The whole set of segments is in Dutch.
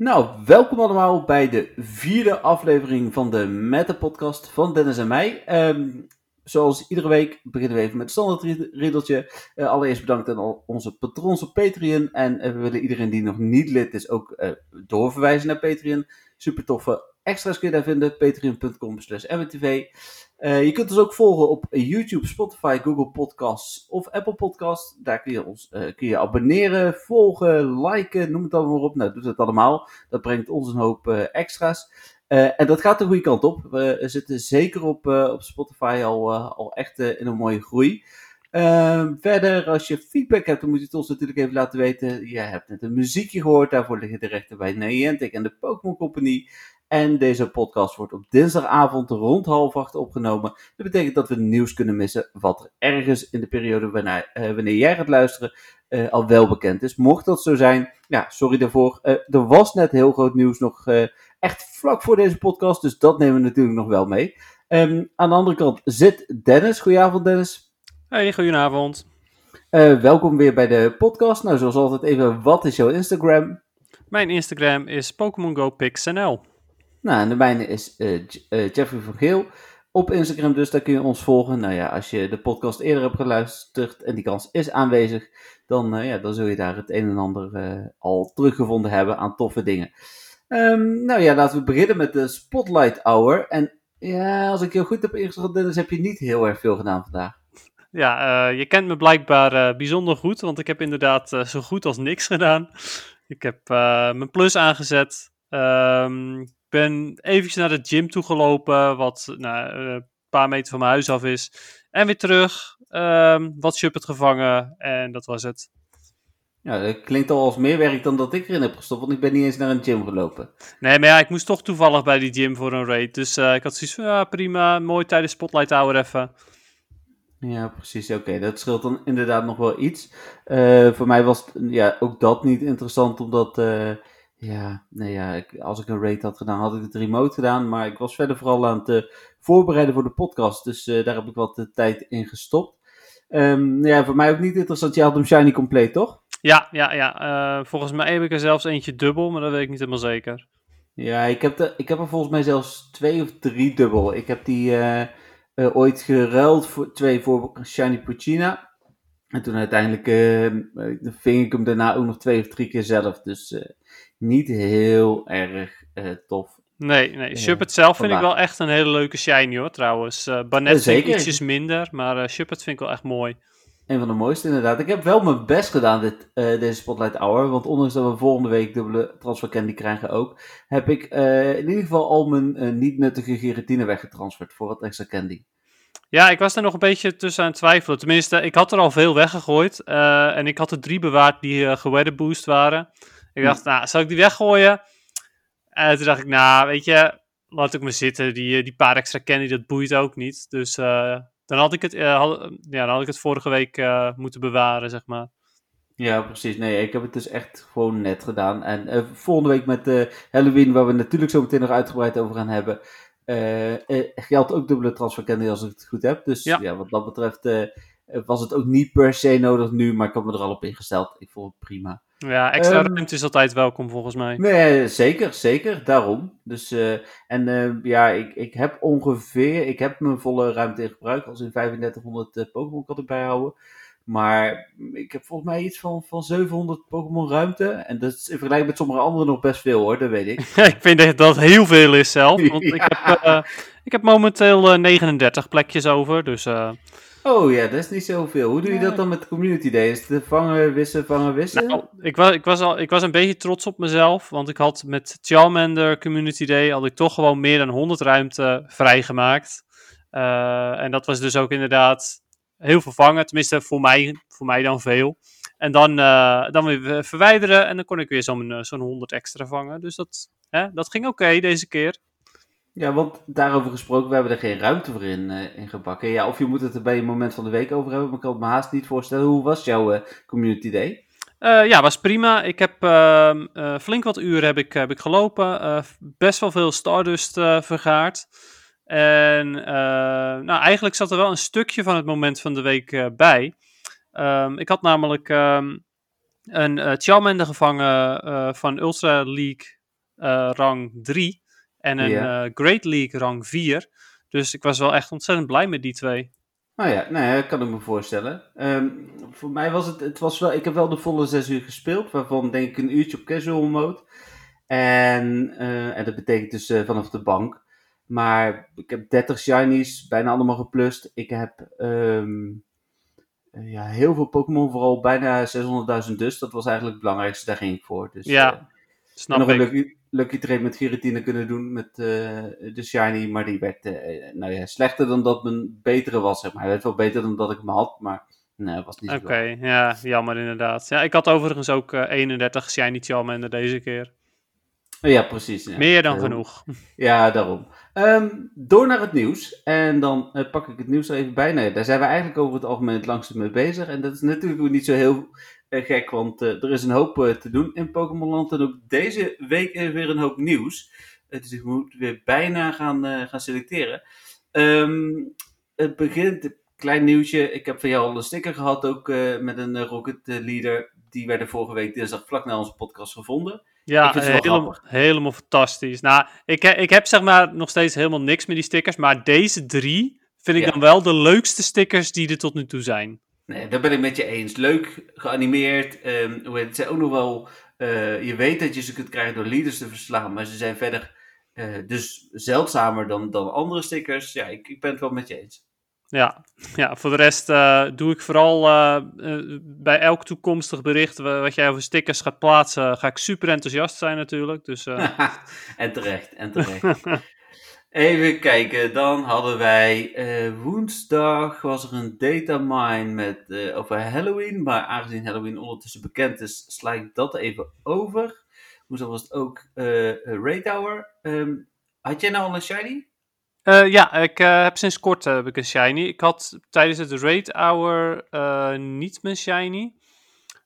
Nou, welkom allemaal bij de vierde aflevering van de Meta-podcast van Dennis en mij. Ehm, zoals iedere week beginnen we even met het standaard riddeltje. Uh, allereerst bedankt aan onze patrons op Patreon. En uh, we willen iedereen die nog niet lid is ook uh, doorverwijzen naar Patreon. Super toffe extra's kun je daar vinden. Patreon.com slash mwtv. Uh, je kunt ons ook volgen op YouTube, Spotify, Google Podcasts of Apple Podcasts. Daar kun je ons uh, kun je abonneren, volgen, liken, noem het allemaal op. Nou, doe het allemaal. Dat brengt ons een hoop uh, extra's. en dat gaat de goede kant op. We zitten zeker op, op Spotify al, al echt in een mooie groei. Ehm, verder, als je feedback hebt, dan moet je het ons natuurlijk even laten weten. Je hebt net een muziekje gehoord, daarvoor liggen de rechten bij Niantic en de Pokémon Company. En deze podcast wordt op dinsdagavond rond half acht opgenomen. Dat betekent dat we nieuws kunnen missen wat er ergens in de periode wanneer, uh, wanneer jij gaat luisteren uh, al wel bekend is. Mocht dat zo zijn, ja, sorry daarvoor. Uh, er was net heel groot nieuws nog echt vlak voor deze podcast, dus dat nemen we natuurlijk nog wel mee. Um, aan de andere kant zit Dennis. Goedenavond Dennis. Hey, goedenavond. welkom weer bij de podcast. Nou, zoals altijd even, wat is jouw Instagram? Mijn Instagram is Pokémon Go PixNL. Nou, en de mijne is uh, uh, Jeffrey van Geel op Instagram, dus daar kun je ons volgen. Nou ja, als je de podcast eerder hebt geluisterd en die kans is aanwezig, dan, uh, ja, dan zul je daar het een en ander al teruggevonden hebben aan toffe dingen. Um, nou ja, laten we beginnen met de Spotlight Hour. En ja, als ik heel goed heb ingeschat, Dennis, heb je niet heel erg veel gedaan vandaag. Ja, je kent me blijkbaar bijzonder goed, want ik heb inderdaad zo goed als niks gedaan. Ik heb mijn plus aangezet. Um, ben eventjes naar de gym toegelopen, wat nou, een paar meter van mijn huis af is. En weer terug, um, wat Shuppet gevangen en dat was het. Ja, dat klinkt al als meer werk dan dat ik erin heb gestopt, want ik ben niet eens naar een gym gelopen. Nee, maar ja, ik moest toch toevallig bij die gym voor een raid. Dus uh, ik had zoiets van, ja, prima, mooi tijdens Spotlight Hour even. Ja, precies. Oké, okay. dat scheelt dan inderdaad nog wel iets. Uh, voor mij was ja, ook dat niet interessant, omdat... Uh, ja, nee, ja ik, als ik een raid had gedaan, had ik het remote gedaan. Maar ik was verder vooral aan het uh, voorbereiden voor de podcast. Dus uh, daar heb ik wat uh, tijd in gestopt. Um, ja, voor mij ook niet interessant. Je had hem shiny compleet, toch? Ja, ja, ja. volgens mij heb ik er zelfs eentje dubbel, maar dat weet ik niet helemaal zeker. Ja, ik heb, de, ik heb er volgens mij zelfs twee of drie dubbel. Ik heb die ooit geruild voor twee voor shiny Puccina. En toen uiteindelijk ving ik hem daarna ook nog twee of drie keer zelf. Dus niet heel erg uh, tof. Nee, nee. Shuppet zelf vind ik wel echt een hele leuke shiny hoor, trouwens. Uh, ik ietsjes minder, maar uh, Shuppet vind ik wel echt mooi. Een van de mooiste inderdaad. Ik heb wel mijn best gedaan dit, uh, deze Spotlight Hour. Want ondanks dat we volgende week dubbele transfer candy krijgen ook, heb ik in ieder geval al mijn niet nuttige geratine weggetransferd voor wat extra candy. Ja, ik was er nog een beetje tussen aan het twijfelen. Tenminste, ik had er al veel weggegooid. en ik had er drie bewaard die uh, boost waren. Ik dacht, nou, zal ik die weggooien? En toen dacht ik, nou, weet je, laat ik me zitten. Die, eh, die paar extra candy, dat boeit ook niet. Dus uh, dan, had ik het, uh, had, ja, dan had ik het vorige week uh, moeten bewaren, zeg maar. Ja, precies. Nee, ik heb het dus echt gewoon net gedaan. En volgende week met Halloween, waar we natuurlijk zo meteen nog uitgebreid over gaan hebben, geldt ook dubbele transfer candy als ik het goed heb. Dus ja, ja wat dat betreft was het ook niet per se nodig nu, maar ik heb me er al op ingesteld. Ik vond het prima. Ja, extra um, ruimte is altijd welkom volgens mij. Nee, zeker, zeker, daarom. Dus, uh, en uh, ja, ik, ik heb ongeveer, ik heb mijn volle ruimte in gebruik, als in 3500 uh, Pokémon kan ik bijhouden. Maar ik heb volgens mij iets van, van 700 Pokémon ruimte. En dat is in vergelijking met sommige anderen nog best veel hoor, dat weet ik. ik vind dat dat heel veel is zelf. Want ja. ik, heb, ik heb momenteel 39 plekjes over, dus... Oh ja, dat is niet zoveel. Hoe doe je dat dan met Community Day? Is het vangen, wissen, vangen, wissen? Nou, ik, was, ik, was al, ik was een beetje trots op mezelf, want ik had met Charmander Community Day had ik toch gewoon meer dan 100 ruimte vrijgemaakt. Uh, en dat was dus ook inderdaad heel veel vangen, tenminste voor mij, voor mij dan veel. En dan, uh, dan weer verwijderen en dan kon ik weer zo'n zo'n 100 extra vangen. Dus dat, hè, dat ging oké okay deze keer. Ja, want daarover gesproken, we hebben er geen ruimte voor in, uh, in gebakken. Ja, of je moet het er bij een moment van de week over hebben, maar ik kan het me haast niet voorstellen. Hoe was jouw uh, community day? Uh, ja, was prima. Ik heb ehm, flink wat uren heb ik, heb ik gelopen. best wel veel Stardust vergaard. En nou, eigenlijk zat er wel een stukje van het moment van de week bij. Um, ik had namelijk um, een Charmander gevangen van Ultra League rang 3 en een Ja. Great League rang 4. Dus ik was wel echt ontzettend blij met die twee. Nou ja, nou ja, dat kan ik me voorstellen. Ehm, voor mij was het, het was wel, ik heb wel de volle zes uur gespeeld, waarvan denk ik een uurtje op casual mode. En, eh, en dat betekent dus eh, vanaf de bank. Maar ik heb 30 shinies, bijna allemaal geplust. Ik heb ehm, eh, ja, heel veel Pokémon, vooral bijna 600.000 dus. Dat was eigenlijk het belangrijkste, daar ging ik voor. Dus, Ja, eh, en Snap nog een ik. Lucky, trade met Giratina kunnen doen met eh, de shiny, maar die werd eh, nou ja, slechter dan dat mijn betere was, zeg maar. Hij werd wel beter dan dat ik hem had, maar nee, het was niet zo Oké, ja, jammer inderdaad. Ja, ik had overigens ook eh, 31 Shiny Charmander deze keer. Ja, precies. Ja. Meer dan genoeg. Ja, daarom. Ehm, door naar het nieuws. En dan eh, pak ik het nieuws er even bij. Nou ja, daar zijn we eigenlijk over het algemeen het langste mee bezig. En dat is natuurlijk niet zo heel eh, gek, want eh, er is een hoop eh, te doen in Pokémonland. En ook deze week is weer een hoop nieuws. Eh, dus ik moet weer bijna gaan, eh, gaan selecteren. Ehm, het begint, een klein nieuwtje. Ik heb van jou al een sticker gehad, ook eh, met een eh, Rocket eh, Leader. Die werden vorige week dinsdag vlak na onze podcast gevonden. Ja, helemaal, helemaal fantastisch. Nou, ik, ik heb zeg maar nog steeds helemaal niks met die stickers, maar deze drie vind ik Ja. dan wel de leukste stickers die er tot nu toe zijn. Nee, daar ben ik met je eens. Leuk, geanimeerd. hoe heet het, zijn ook nog wel... eh, je weet dat je ze kunt krijgen door leaders te verslaan, maar ze zijn verder eh, dus zeldzamer dan, dan andere stickers. Ja, ik, ik ben het wel met je eens. Ja, ja voor de rest eh, doe ik vooral bij elk toekomstig bericht wa- wat jij over stickers gaat plaatsen, ga ik super enthousiast zijn natuurlijk. Dus en terecht, en terecht. Even kijken, dan hadden wij eh, woensdag was er een datamine met, eh, over Halloween. Maar aangezien Halloween ondertussen bekend is, sla ik dat even over. Woensdag was het ook Raid Hour. Ehm, had jij nou al een shiny? Ja, ik heb sinds kort heb ik een shiny. Ik had tijdens het raid hour niet mijn shiny.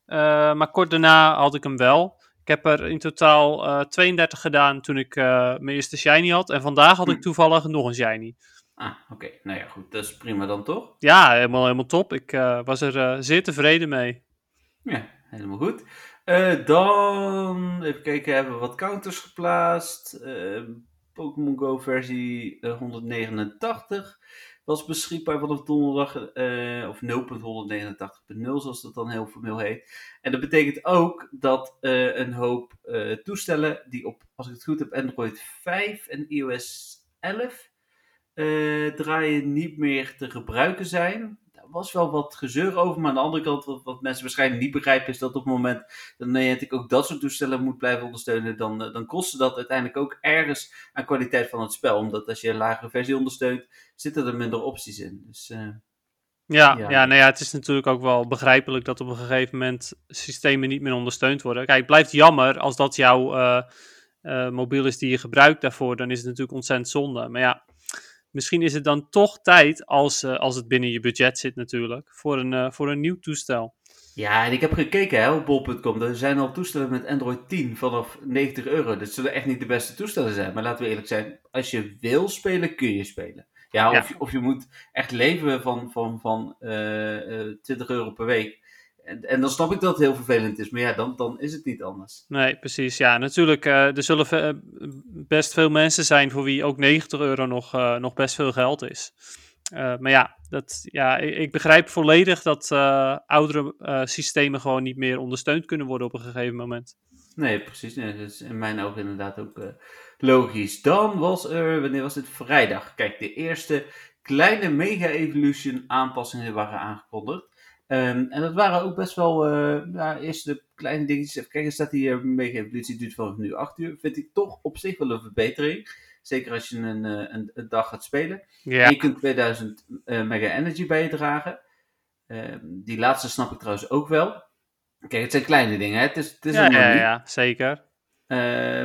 Maar kort daarna had ik hem wel. Ik heb er in totaal eh 32 gedaan toen ik eh, mijn eerste shiny had. En vandaag had ik Hm. toevallig nog een shiny. Ah, oké. Nou ja, goed. Dat is prima dan toch? Ja, helemaal, helemaal top. Ik eh, was er eh, zeer tevreden mee. Ja, helemaal goed. Eh, dan, even kijken, hebben we wat counters geplaatst. Eh, Pokémon Go versie eh, 189 was beschikbaar vanaf donderdag, eh, of 0.189.0 zoals dat dan heel formeel heet. En dat betekent ook dat eh, een hoop eh, toestellen die op, als ik het goed heb, Android 5 en iOS 11 eh, draaien niet meer te gebruiken zijn. Was wel wat gezeur over, maar aan de andere kant, wat, wat mensen waarschijnlijk niet begrijpen, is dat op het moment dat Niantic ook dat soort toestellen moet blijven ondersteunen, dan, eh, dan kostte dat uiteindelijk ook ergens aan kwaliteit van het spel. Omdat als je een lagere versie ondersteunt, zitten er minder opties in. Dus eh, Ja, Ja. ja. nou ja, het is natuurlijk ook wel begrijpelijk dat op een gegeven moment systemen niet meer ondersteund worden. Kijk, het blijft jammer als dat jouw eh, mobiel is die je gebruikt daarvoor, dan is het natuurlijk ontzettend zonde. Maar ja, misschien is het dan toch tijd, als, eh, als het binnen je budget zit natuurlijk, voor een, eh, voor een nieuw toestel. ja, en ik heb gekeken hè, op bol.com. Er zijn al toestellen met Android 10 vanaf 90 euro. Dat zullen echt niet de beste toestellen zijn. Maar laten we eerlijk zijn, als je wil spelen, kun je spelen. Ja, Ja. Of, je, of je moet echt leven van, van, van eh, eh, 20 euro per week. En, en dan snap ik dat het heel vervelend is. Maar ja, dan, dan is het niet anders. Nee, precies. Ja, natuurlijk, eh, er zullen ve- eh, best veel mensen zijn voor wie ook 90 euro nog, eh, nog best veel geld is. Maar ja, dat, ja ik, ik begrijp volledig dat oudere systemen gewoon niet meer ondersteund kunnen worden op een gegeven moment. Nee, precies. Nee, dat is in mijn ogen inderdaad ook logisch. Dan was er, wanneer was het? Vrijdag. Kijk, de eerste kleine Mega Evolution aanpassingen waren aangekondigd. Ehm, en dat waren ook best wel, ja, eerst de kleine dingetjes. Even kijken, staat hier, Mega Evolutie duurt vanaf nu 8 uur. Vind ik toch op zich wel een verbetering. Zeker als je een, eh, een, een dag gaat spelen. Ja, En je kunt 2000 eh, Mega Energy bij je dragen. Ehm, die laatste snap ik trouwens ook wel. Kijk, het zijn kleine dingen, hè. Het is, het is ja, ja, zeker.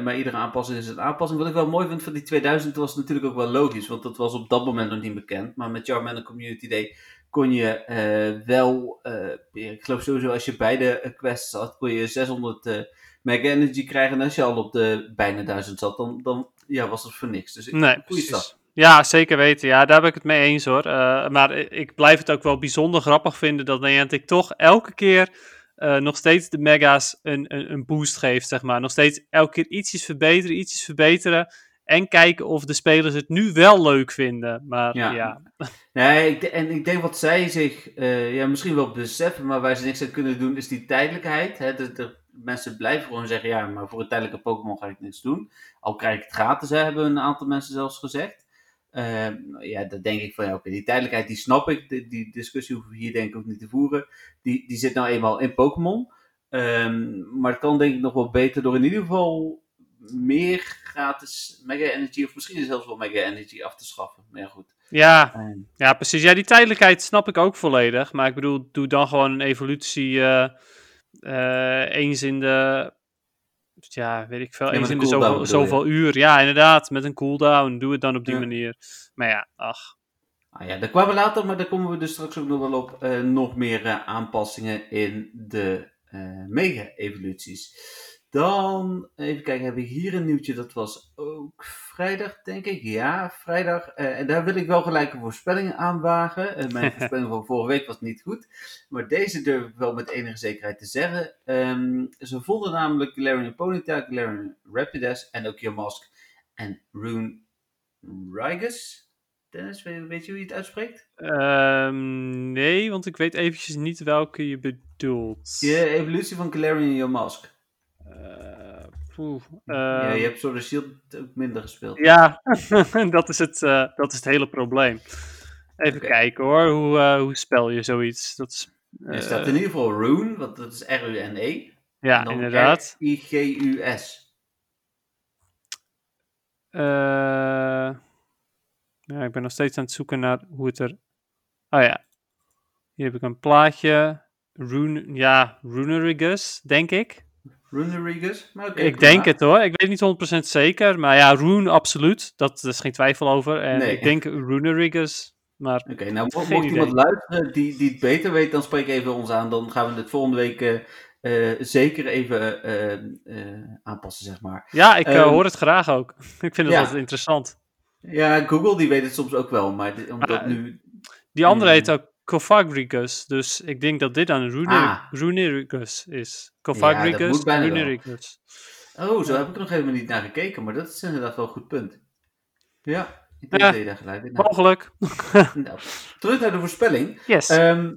Maar iedere aanpassing is een aanpassing. Wat ik wel mooi vind van die 2000 was natuurlijk ook wel logisch, want dat was op dat moment nog niet bekend. Maar met Charmander Community Day kon je eh, wel, eh, ik geloof sowieso als je beide eh, quests had, kon je 600 eh Mega Energy krijgen. En als je al op de bijna 1000 zat, dan, dan ja, was dat voor niks. Dus ik, Nee, precies. stap. Ja, zeker weten. Ja, daar ben ik het mee eens hoor. Maar ik blijf het ook wel bijzonder grappig vinden dat Niantic toch elke keer nog steeds de mega's een, een, een boost geeft, zeg maar. Nog steeds elke keer ietsjes verbeteren, ietsjes verbeteren. En kijken of de spelers het nu wel leuk vinden. Maar ja. Ja. Nee, ik, en ik denk wat zij zich eh, ja, misschien wel beseffen, maar waar ze niks aan kunnen doen, is die tijdelijkheid. Hè? Mensen blijven gewoon zeggen, ja, maar voor een tijdelijke Pokémon ga ik niks doen. Al krijg ik het gratis, hè, hebben een aantal mensen zelfs gezegd. Ehm, ja, dan denk ik van, ja, oké, die tijdelijkheid, die snap ik. Die, die discussie hoeven we hier denk ik ook niet te voeren. Die, die zit nou eenmaal in Pokémon. Ehm, maar het kan denk ik nog wel beter door in ieder geval meer gratis Mega Energy, of misschien zelfs wel Mega Energy af te schaffen. Maar ja, goed. Ja, Ehm, ja, precies. Ja, die tijdelijkheid snap ik ook volledig. Maar ik bedoel, doe dan gewoon een evolutie eh, eh, eens in de... Ja, weet ik veel. Ja, eens in de zoveel, zoveel uur. Ja, inderdaad. Met een cooldown. Doe het dan op die Ja. manier. Maar ja, ach. Ah ja, daar kwamen we later, maar daar komen we dus straks ook nog wel op. eh, nog meer eh, aanpassingen in de eh, mega-evoluties. Dan, even kijken, hebben we hier een nieuwtje. Dat was ook vrijdag, denk ik. Ja, vrijdag. Eh, en daar wil ik wel gelijk een voorspelling aan wagen. Eh, mijn voorspelling van vorige week was niet goed. Maar deze durf ik wel met enige zekerheid te zeggen. Ehm, ze vonden namelijk Galarian Ponyta, Galarian Rapidash en ook Yamask en Rune Rigus. Dennis, weet, je hoe je het uitspreekt? Ehm, nee, want ik weet eventjes niet welke je bedoelt. Je evolutie van Galarian Yamask. Poeh, ja, ehm, je hebt Sword Shield ook minder gespeeld. Ja, dat, is het, eh, dat is het hele probleem. Even kijken hoor, hoe, eh, hoe spel je zoiets? Dat is, er staat eh, in ieder geval Rune, want dat is R-U-N-E. ja, inderdaad. R-I-G-U-S. Eh, ja, ik ben nog steeds aan het zoeken naar hoe het er... Oh ja, hier heb ik een plaatje. Rune, ja, Runerigus, denk ik. Rune? Maar ik prima. denk het hoor. Ik weet niet 100% zeker. Maar ja, Rune absoluut. Dat daar is geen twijfel over. En Nee. ik denk Runerigus. Maar Oké, nou mocht iemand luisteren die, die het beter weet, dan spreek even ons aan. Dan gaan we het volgende week eh, eh, zeker even eh, aanpassen, zeg maar. ja, ik eh, Ehm, hoor het graag ook. ik vind het ja. altijd interessant. Ja, Google die weet het soms ook wel, maar dit- omdat Ah, nu... Die andere Hmm. heet ook Cofagrigus. Dus ik denk dat dit Rune Ah. Runerigus is. Ja, Cofagrigus, wel. Runerigus. Oh, zo heb ik er nog helemaal niet naar gekeken, maar dat is inderdaad wel een goed punt. Ja, ik denk Ja. dat je daar gelijk in. Mogelijk. Nou, terug naar de voorspelling. Yes. Ehm,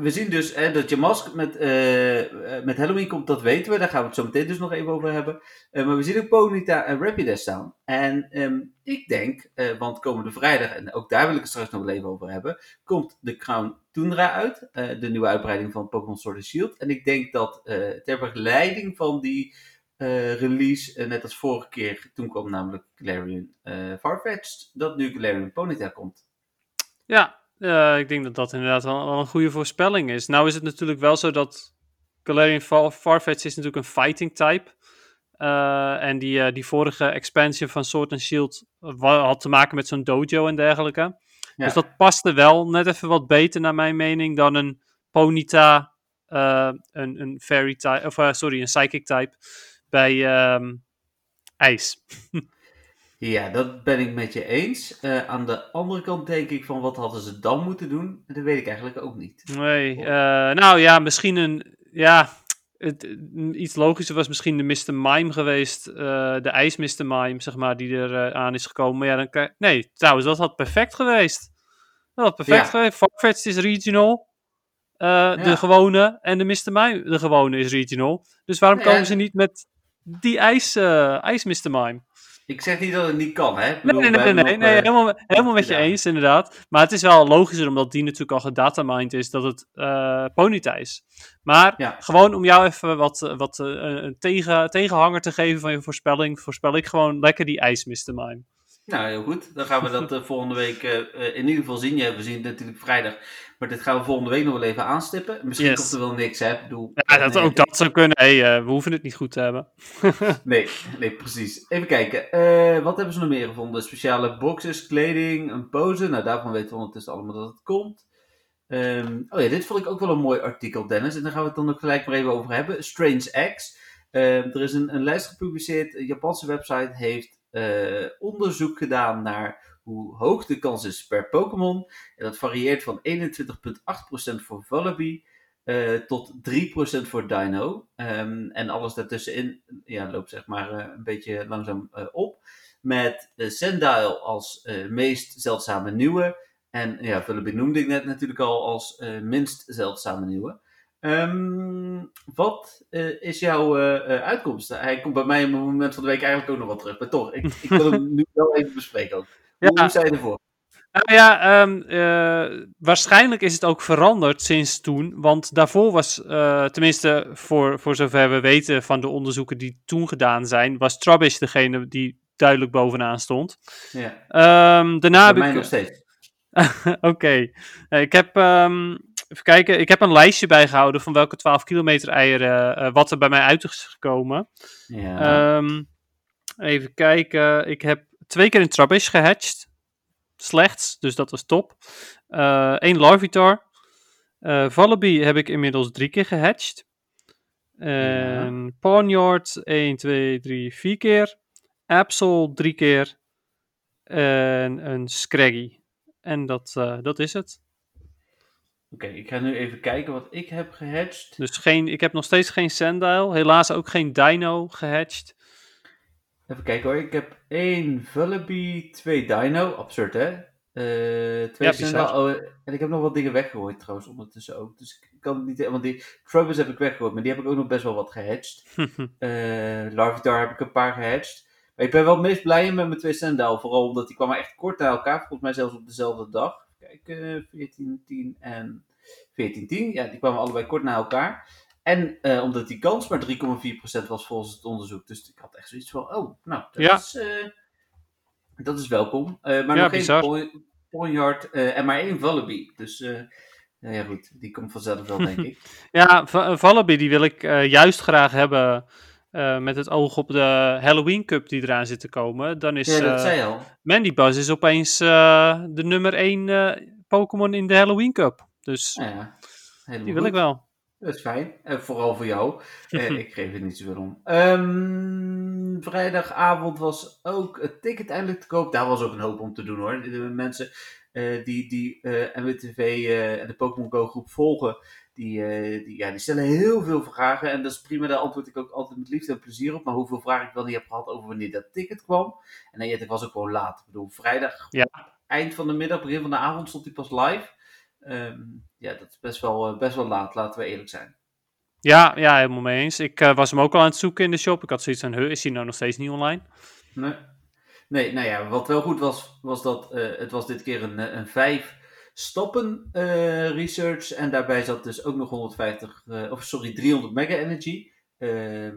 we zien dus hè, dat je mask met, eh, eh, met Halloween komt, dat weten we. Daar gaan we het zo meteen dus nog even over hebben. Eh, maar we zien ook Ponyta en Rapidash staan. En ehm, ik denk, eh, want komende vrijdag, en ook daar wil ik het straks nog wel even over hebben, komt de Crown Tundra uit. de nieuwe uitbreiding van Pokémon Sword and Shield. En ik denk dat ter begeleiding van die release, net als vorige keer, toen kwam namelijk Galarian Farfetch'd, dat nu Galarian Ponyta komt. Ja, eh, ik denk dat dat inderdaad wel, wel een goede voorspelling is. Nou is het natuurlijk wel zo dat Galarian Far- Farfetch is natuurlijk een fighting type. Eh, en die, eh, die vorige expansion van Sword and Shield had te maken met zo'n dojo en dergelijke. Ja. Dus dat paste wel net even wat beter naar mijn mening dan een Ponyta, een, een fairy type, of sorry, een psychic type bij ehm, ijs. Ja, dat ben ik met je eens. Eh, aan de andere kant denk ik van wat hadden ze dan moeten doen? Dat weet ik eigenlijk ook niet. Nee, eh, nou ja, misschien een. Ja, het, iets logischer was misschien de Mr. Mime geweest. eh, de ijs Mr. Mime, zeg maar, die er aan is gekomen. Maar ja, dan krijg- Nee, trouwens, dat had perfect geweest. Dat had perfect Ja. geweest. Farfetch'd is regional. De gewone. En de Mr. Mime, de gewone, is regional. Dus waarom komen ze niet met die ijs, ijs Mr. Mime? Ik zeg niet dat het niet kan, hè? Nee, nee, nee, nee, eh, helemaal, helemaal met je eens, inderdaad. Maar het is wel logischer, omdat die natuurlijk al gedatamined is, dat het Ponyta is. Maar Ja. gewoon om jou even wat, eh, wat een tegen, tegenhanger te geven van je voorspelling, voorspel ik gewoon lekker die ijs, Mr. Mime. Nou, heel goed. Dan gaan we dat eh, volgende week eh, eh, in ieder geval zien. Ja, we zien het natuurlijk vrijdag. Maar dit gaan we volgende week nog wel even aanstippen. Misschien Yes. komt er wel niks, hè? Ik bedoel, Ja, dat, nee, ook dat zou kunnen. Hey, we hoeven het niet goed te hebben. Nee, nee, precies. Even kijken. Wat hebben ze nog meer gevonden? Speciale boxes, kleding, een pose. Nou, daarvan weten we ondertussen allemaal dat het komt. Ehm, oh ja, dit vond ik ook wel een mooi artikel, Dennis. En daar gaan we het dan ook gelijk maar even over hebben. Strange X. Ehm, er is een, een lijst gepubliceerd. Een Japanse website heeft eh, onderzoek gedaan naar hoe hoog de kans is per Pokémon. En dat varieert van 21,8% voor Vullaby. tot 3% voor Dino. Ehm, en alles daartussenin ja, loopt zeg maar een beetje langzaam op. Met Sendile als meest zeldzame nieuwe. En ja, Philip noemde ik net natuurlijk al als minst zeldzame nieuwe. Ehm, wat uh, is jouw uh, uitkomst? Hij komt bij mij op het moment van de week eigenlijk ook nog wat terug. Maar toch, ik, ik wil hem nu wel even bespreken ook. Hoe, ja. hoe je ervoor? Nou ja, um, uh, waarschijnlijk is het ook veranderd sinds toen. Want daarvoor was, tenminste voor, voor zover we weten van de onderzoeken die toen gedaan zijn, was Trubbish degene die duidelijk bovenaan stond. Ja. Um, daarna Bij heb mij ik... nog steeds. Oké. Ik heb Even kijken, ik heb een lijstje bijgehouden van welke 12 kilometer eieren, uh, wat er bij mij uit is gekomen. Ja. Um, even kijken, ik heb twee keer een Trubbish gehatcht. Slechts, dus dat was top. Eén uh, Larvitar. Uh, Vallaby heb ik inmiddels drie keer gehatcht. En ja. Ponyard 1, 2, 3, 4 keer. Absol drie keer. En een Scraggy. En dat, uh, dat is het. Oké, okay, ik ga nu even kijken wat ik heb gehatcht. Dus geen, ik heb nog steeds geen Sandile. Helaas ook geen Dino gehatcht. Even kijken hoor. Ik heb één Vullaby, twee Dino. Absurd hè? Uh, twee Ja, Sandile. Oh, en ik heb nog wat dingen weggegooid trouwens ondertussen ook. Dus ik kan het niet... Want die Trubbish heb ik weggegooid. Maar die heb ik ook nog best wel wat gehatcht. uh, Larvitar heb ik een paar gehatcht. Maar ik ben wel het meest blij met mijn twee Sandile. Vooral omdat die kwamen echt kort na elkaar. Volgens mij zelfs op dezelfde dag. Kijk, uh, 14, 10 en 14, 10. Ja, die kwamen allebei kort na elkaar. En uh, omdat die kans maar 3,4% was volgens het onderzoek. Dus ik had echt zoiets van, oh, nou, dat, Ja. is, uh, dat is welkom. Uh, maar Ja, nog bizar. geen Ponyard en maar één Wallaby. Dus, nou ja goed, die komt vanzelf wel, denk ik. Ja, Va- Vallaby die wil ik eh, juist graag hebben eh, met het oog op de Halloween Cup die eraan zit te komen. Dan is Ja, dat eh, zei je al. Mandy Buzz is opeens eh, de nummer 1 Pokémon in de Halloween Cup. Dus Nou ja, die wil goed. ik wel. Dat is fijn. En vooral voor jou. Eh, ik geef er niet zoveel om. Ehm, vrijdagavond was ook het ticket eindelijk te koop. Daar was ook een hoop om te doen hoor. De mensen die, die eh, en de Pokémon Go groep volgen, die, eh, die, ja, die stellen heel veel vragen. En dat is prima, daar antwoord ik ook altijd met liefde en plezier op. Maar hoeveel vragen ik wel niet heb gehad over wanneer dat ticket kwam. En nee, het was ook gewoon laat. Ik bedoel, vrijdag, Ja. eind van de middag, begin van de avond stond hij pas live. Ehm, ja, dat is best wel, eh, best wel laat, laten we eerlijk zijn. Ja, ja, helemaal mee eens. Ik eh, was hem ook al aan het zoeken in de shop. Ik had zoiets van, is hij nou nog steeds niet online? Nee. nee, nou ja, wat wel goed was, was dat eh, het was dit keer een, eh, een vijf stappen eh, research. En daarbij zat dus ook nog 150, eh, of sorry, 300 mega energy. ehm,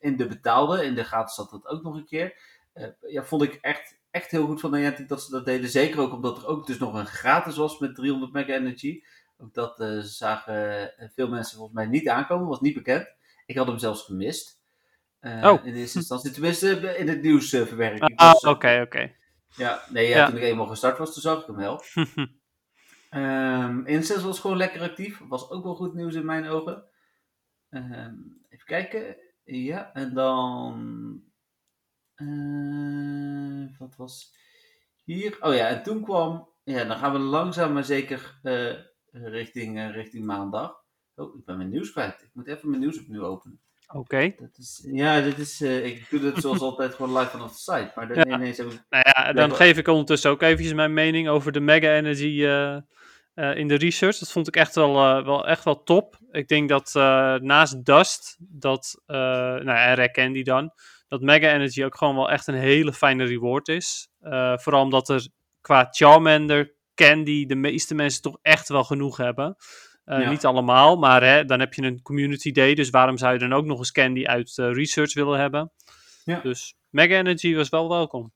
in de betaalde, in de gratis zat dat ook nog een keer. Eh, ja, vond ik echt, echt heel goed van Niantic dat ze dat deden. Zeker ook omdat er ook dus nog een gratis was met 300 mega energy. Ook dat zagen veel mensen volgens mij niet aankomen, was niet bekend. Ik had hem zelfs gemist. Oh. In eerste instantie, tenminste in het nieuws verwerken. Ik Ah, was, oké, oké. Ja, nee, ja, Ja. toen ik eenmaal gestart was, toen zag ik hem wel. Ehm Incense was gewoon lekker actief. Was ook wel goed nieuws in mijn ogen. Ehm, even kijken. Ja, en dan. eh, wat was hier? Oh ja, en toen kwam. Ja, dan gaan we langzaam maar zeker eh, richting, eh, richting maandag. Oh, ik ben mijn nieuws kwijt. Ik moet even mijn nieuws opnieuw openen. Oké. Dat ja, dit is, ik doe dat zoals altijd gewoon live vanaf de site. Maar de, Ja. nee, ineens heb ik Nou ja, dan geef ik ondertussen ook eventjes mijn mening over de Mega Energy eh, in de research. Dat vond ik echt wel, eh, wel, echt wel top. Ik denk dat eh, naast Dust, dat, nou en Rek Candy dan, dat Mega Energy ook gewoon wel echt een hele fijne reward is. Vooral omdat er qua Charmander, Candy, de meeste mensen toch echt wel genoeg hebben. Ja. Niet allemaal, maar hè, dan heb je een community day, dus waarom zou je dan ook nog eens Candy uit research willen hebben? Ja. Dus Mega Energy was wel welkom.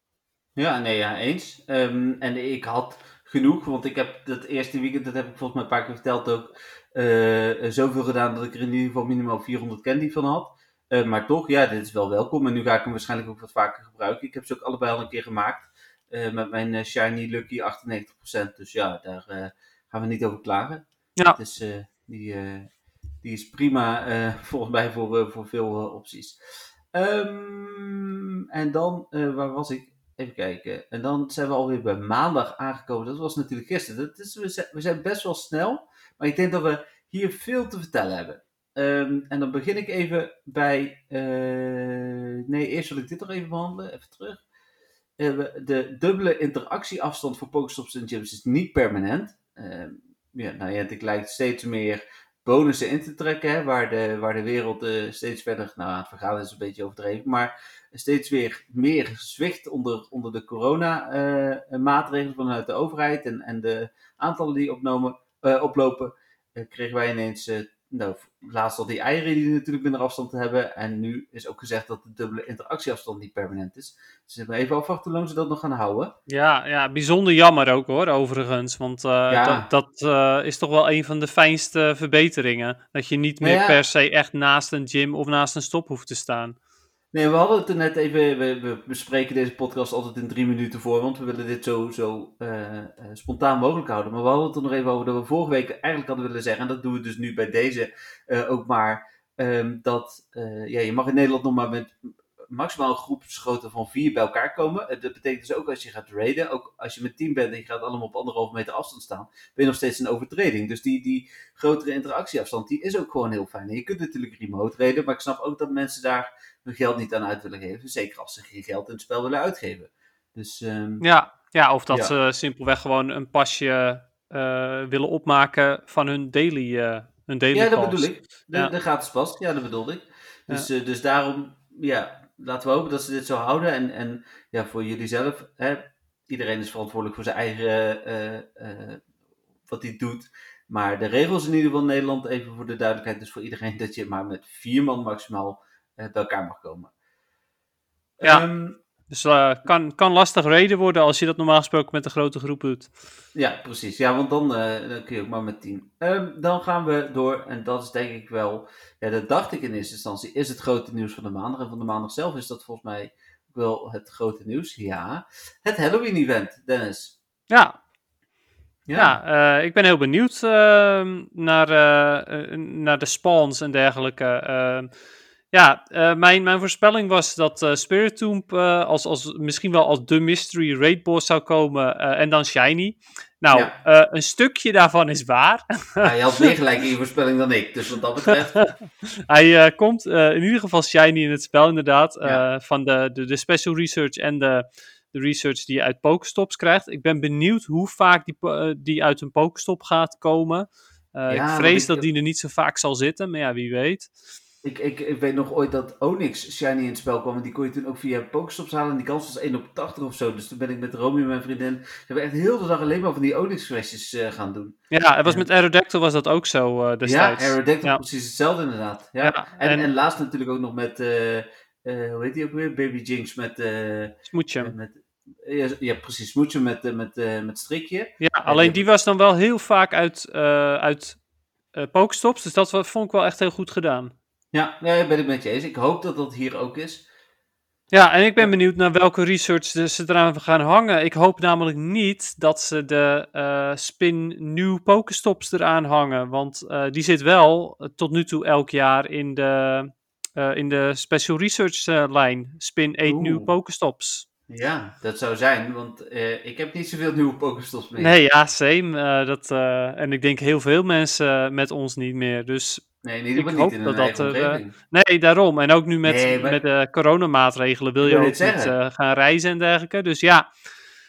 Ja, nee, ja, eens. Ehm, en ik had genoeg, want ik heb dat eerste weekend, dat heb ik volgens mij een paar keer verteld ook, eh, zoveel gedaan dat ik er in ieder geval minimaal 400 candy van had. Eh, maar toch, ja, dit is wel welkom. En nu ga ik hem waarschijnlijk ook wat vaker gebruiken. Ik heb ze ook allebei al een keer gemaakt. eh, met mijn Shiny Lucky 98%. Dus ja, daar gaan we niet over klagen. Ja. Eh, die, die is prima volgens mij voor, voor veel opties. Ehm, en dan, waar was ik? Even kijken. En dan zijn we alweer bij maandag aangekomen. Dat was natuurlijk gisteren. Dat is, we, zijn, best wel snel. Maar ik denk dat we hier veel te vertellen hebben. Ehm, en dan begin ik even bij. nee, eerst wil ik dit nog even behandelen. Even terug. de dubbele interactieafstand voor Pokestops en gyms is niet permanent. Ehm, ja, nou ja, het lijkt steeds meer bonussen in te trekken, hè, waar, de, waar de wereld uh, steeds verder, nou het vergaan is een beetje overdreven, maar steeds weer meer zwicht onder, onder de corona-maatregelen uh, vanuit de overheid en, en de aantallen die opnomen, uh, oplopen, kregen wij ineens nou, laatst al die eieren die natuurlijk minder afstand hebben. En nu is ook gezegd dat de dubbele interactieafstand niet permanent is. Dus even afwachten hoe lang ze dat nog gaan houden. Ja, ja bijzonder jammer ook hoor, overigens. Want uh, dat, dat uh, is toch wel een van de fijnste verbeteringen. Dat je niet meer ja. per se echt naast een gym of naast een stop hoeft te staan. Nee, we hadden het er net even. We, bespreken deze podcast altijd in drie minuten voor, want we willen dit zo, zo uh, uh, spontaan mogelijk houden. Maar we hadden het er nog even over dat we vorige week eigenlijk hadden willen zeggen, en dat doen we dus nu bij deze uh, ook maar. Um, dat ja, je mag in Nederland nog maar met maximaal een groepsgrootte van vier bij elkaar komen. Dat betekent dus ook als je gaat raiden, ook als je met team bent en je gaat allemaal op anderhalve meter afstand staan, ben je nog steeds een overtreding. Dus die, die grotere interactieafstand, die is ook gewoon heel fijn. En je kunt natuurlijk remote raiden, maar ik snap ook dat mensen daar hun geld niet aan uit willen geven. Zeker als ze geen geld in het spel willen uitgeven. Dus, um, ja, ja, of dat ja. ze simpelweg gewoon een pasje uh, willen opmaken van hun daily, uh, hun daily Ja, dat bedoel ik. De, Ja. de gratis pas, ja, dat bedoelde ik. Dus, uh, dus daarom, ja, laten we hopen dat ze dit zo houden. En, en ja, voor jullie zelf, hè, iedereen is verantwoordelijk voor zijn eigen, wat hij doet. Maar de regels in ieder geval in Nederland, even voor de duidelijkheid, dus voor iedereen, dat je maar met vier man maximaal bij elkaar mag komen. Ja. Um, Dus uh, kan, kan lastig reden worden als je dat normaal gesproken met een grote groep doet. Ja, precies. Ja, want dan, uh, dan kun je ook maar met tien. Um, dan gaan we door, en dat is denk ik wel, ja, dat dacht ik in eerste instantie, is het grote nieuws van de maandag. En van de maandag zelf is dat volgens mij wel het grote nieuws. Ja, het Halloween-event, Dennis. Ja. Ja, ja uh, ik ben heel benieuwd naar, naar de spawns en dergelijke. Ja, uh, mijn, mijn voorspelling was dat uh, Spirit Tomb uh, als, als, misschien wel als de mystery raid boss zou komen en dan Shiny. Nou, ja. een stukje daarvan is waar. Ja, je had meer gelijk in je voorspelling dan ik, dus wat dat betreft. Hij komt in ieder geval Shiny in het spel inderdaad, ja. van de, de, de special research en de, de research die je uit Pokestops krijgt. Ik ben benieuwd hoe vaak die, die uit een Pokestop gaat komen. ik vrees ik, dat die er niet zo vaak zal zitten, maar ja, wie weet. Ik, ik, ik, weet nog ooit dat Onyx Shiny in het spel kwam. En die kon je toen ook via Pokestops halen. En die kans was 1 op 80 of zo. Dus toen ben ik met Romy en mijn vriendin. We hebben echt heel de dag alleen maar van die Onyx flesjes uh, gaan doen. Ja, het was met Aerodactyl was dat ook zo uh, destijds. Ja, Aerodactyl ja. precies hetzelfde inderdaad. Ja. ja en, en, en, laatst natuurlijk ook nog met. Uh, hoe heet die ook weer? Baby Jinx met. Smoetje. Met, ja, ja, precies. Smoetje met, met, met strikje. Ja, alleen die was dan wel heel vaak uit, uit Pokestops. Dus dat vond ik wel echt heel goed gedaan. Ja, nee, ben ik met je eens. Ik hoop dat dat hier ook is. Ja, en ik ben benieuwd naar welke research ze eraan gaan hangen. Ik hoop namelijk niet dat ze de uh, Spin New Pokestops eraan hangen. Want uh, die zit wel uh, tot nu toe elk jaar in de, in de Special Research lijn. Spin 8 New Pokestops. Ja, dat zou zijn, want ik heb niet zoveel nieuwe Pokestops meer. Nee, ja, same. dat, en ik denk heel veel mensen met ons niet meer. Dus Nee, niet in dat dat er, uh, Nee, daarom. En ook nu met, nee, maar... met de coronamaatregelen wil je ook niet uh, gaan reizen en dergelijke. Dus ja.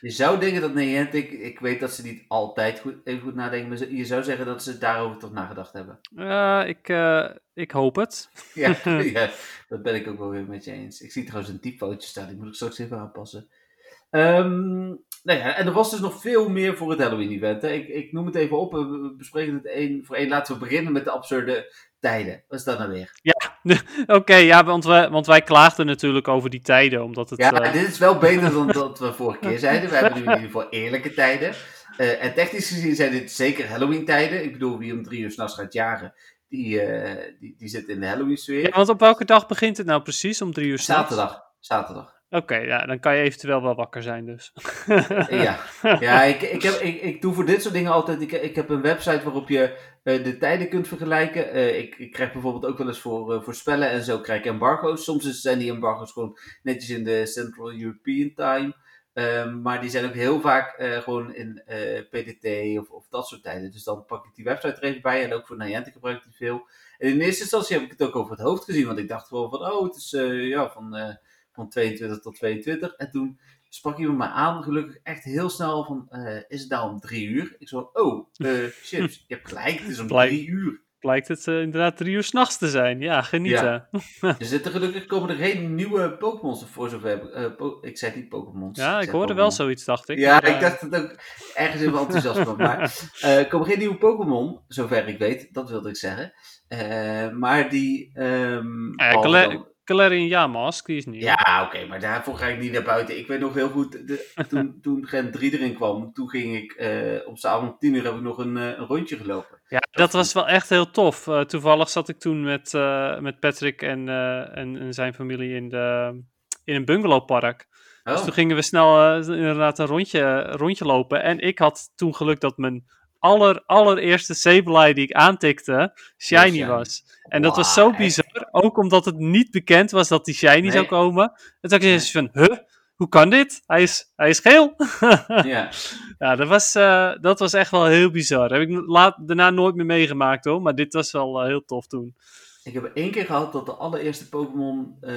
Je zou denken dat Niantic, ik weet dat ze niet altijd goed, even goed nadenken, maar je zou zeggen dat ze daarover toch nagedacht hebben. Uh, ik, ik hoop het. ja, ja, dat ben ik ook wel weer met je eens. Ik zie trouwens een typfoutje staan, die moet ik straks even aanpassen. Um, nou ja, en er was dus nog veel meer voor het Halloween-event. Ik, ik noem het even op, we bespreken het één voor één. Laten we beginnen met de absurde tijden. Wat is dat nou weer? Ja, oké, okay, ja, want, we, want wij klaagden natuurlijk over die tijden, omdat het... Ja, uh... dit is wel beter dan dat we vorige keer zeiden. We hebben nu in ieder geval eerlijke tijden. Uh, en technisch gezien zijn dit zeker Halloween-tijden. Ik bedoel, wie om drie uur s'nachts gaat jagen, die, uh, die, die zit in de Halloween-sfeer. Ja, want op welke dag begint het nou precies om drie uur s'nachts? Zaterdag. Zaterdag. Oké, okay, ja, dan kan je eventueel wel wakker zijn dus. ja, ja ik, ik, heb, ik, ik doe voor dit soort dingen altijd, ik, ik heb een website waarop je uh, de tijden kunt vergelijken. Uh, ik, ik krijg bijvoorbeeld ook wel eens voor, uh, voor spellen en zo krijg ik embargo's. Soms zijn die embargo's gewoon netjes in de Central European Time. Ehm, maar die zijn ook heel vaak eh, gewoon in eh, PDT of, of dat soort tijden. Dus dan pak ik die website er even bij. En ook voor Niantic gebruik ik die veel. En in eerste instantie heb ik het ook over het hoofd gezien. Want ik dacht gewoon van, oh, het is uh, ja, van, van 22 tot 22. En toen sprak iemand me aan, gelukkig echt heel snel van, is het nou om drie uur? Ik zo, oh, chips, je hebt gelijk, het is om drie uur blijkt het uh, inderdaad drie uur s'nachts te zijn. Ja, genieten. Ja. er zitten gelukkig komen er geen nieuwe Pokémons voor zover. Uh, ik zei niet Pokémons. Ja, ik, hoorde wel zoiets, dacht ik. Ja, ik dacht het ook ergens in mijn enthousiasme. maar er komen geen nieuwe Pokémon, zover ik weet. Dat wilde ik zeggen. maar die... Um, ja, Galarian Yamask, die is niet. Ja, oké, maar daarvoor ga ik niet naar buiten. Ik weet nog heel goed, de, toen, toen Gen 3 erin kwam, toen ging ik uh, op avond om 10 uur heb ik nog een, uh, een rondje gelopen. Ja, dat, was wel echt heel tof. Uh, toevallig zat ik toen met, met Patrick en, en, en, zijn familie in, de, in een bungalowpark. Dus oh. Dus toen gingen we snel inderdaad een rondje, rondje lopen. En ik had toen geluk dat mijn aller, allereerste Sableye die ik aantikte, shiny was. En dat was zo bizar, ook omdat het niet bekend was dat die shiny zou komen. En toen dacht ik van, huh? Hoe kan dit? Hij is, hij is geel. ja. ja, dat was, uh, dat was echt wel heel bizar. Heb ik laat, daarna nooit meer meegemaakt hoor, maar dit was wel uh, heel tof toen. Ik heb één keer gehad dat de allereerste Pokémon uh,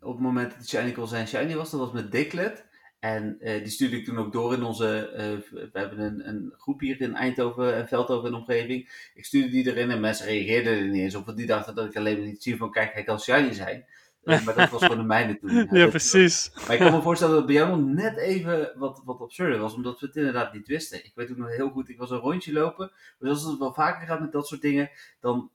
op het moment dat de shiny kon zijn shiny was. Dat was met Diglett. En uh, die stuurde ik toen ook door in onze. Uh, we hebben een, een groep hier in Eindhoven en Veldhoven en omgeving. Ik stuurde die erin en mensen reageerden er niet eens op. Die dachten dat ik alleen maar niet zie van: kijk, hij kan shiny zijn. Maar dat was gewoon de mijne toen. Ja, precies. Maar ik kan me voorstellen dat het bij jou nog net even wat, wat absurder was, omdat we het inderdaad niet wisten. Ik weet ook nog heel goed, ik was een rondje lopen. Dus als het wel vaker gaat met dat soort dingen, dan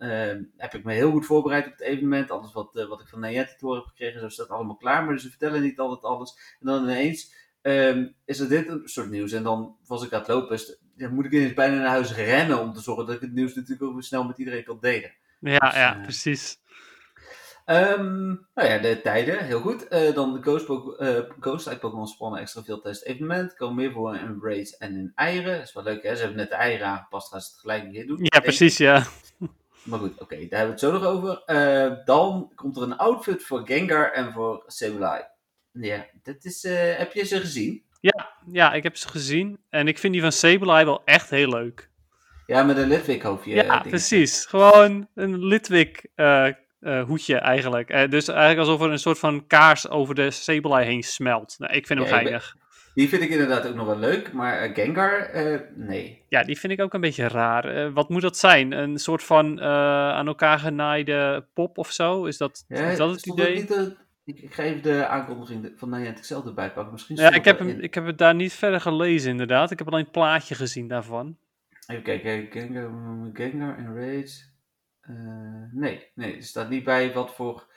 heb ik me heel goed voorbereid op het evenement. Alles wat, wat ik van Nayette te horen heb gekregen, zo staat allemaal klaar. Maar ze vertellen niet altijd alles. En dan ineens um, is er dit een soort nieuws. En dan was ik aan het lopen, dus dan moet ik ineens bijna naar huis rennen om te zorgen dat ik het nieuws natuurlijk ook snel met iedereen kan delen. Ja, dus, ja, uh, precies. Um, nou ja, de tijden, heel goed. Uh, dan de Ghost, uh, Ghost uit Pokémon spannen extra veel tijdens het evenement. Komen meer voor in Raids en in eieren. Dat is wel leuk, hè? Ze hebben net de eieren aangepast, gaan ze het gelijk weer doen. Ja, precies, ja. Maar goed, oké, okay, daar hebben we het zo nog over. Uh, dan komt er een outfit voor Gengar en voor Sableye. Ja, dat is, uh, heb je ze gezien? Ja, ja, ik heb ze gezien. En ik vind die van Sableye wel echt heel leuk. Ja, met een Litwick hoofdje. Ja, precies. Gewoon een Litwick uh, hoedje eigenlijk. dus eigenlijk alsof er een soort van kaars over de Sableye heen smelt. Nou, ik vind hem ja, geinig. Die vind ik inderdaad ook nog wel leuk, maar Gengar, nee. Ja, die vind ik ook een beetje raar. wat moet dat zijn? Een soort van aan elkaar genaaide pop of zo? Is dat, ja, is dat het idee? Ik, ik, ga even de aankondiging van Niantic zelf erbij pakken. Misschien ja, ik heb, hem, ik heb het daar niet verder gelezen inderdaad. Ik heb alleen het plaatje gezien daarvan. Even kijken, Gengar, Gengar en Rage. Uh, nee, nee, er staat niet bij wat voor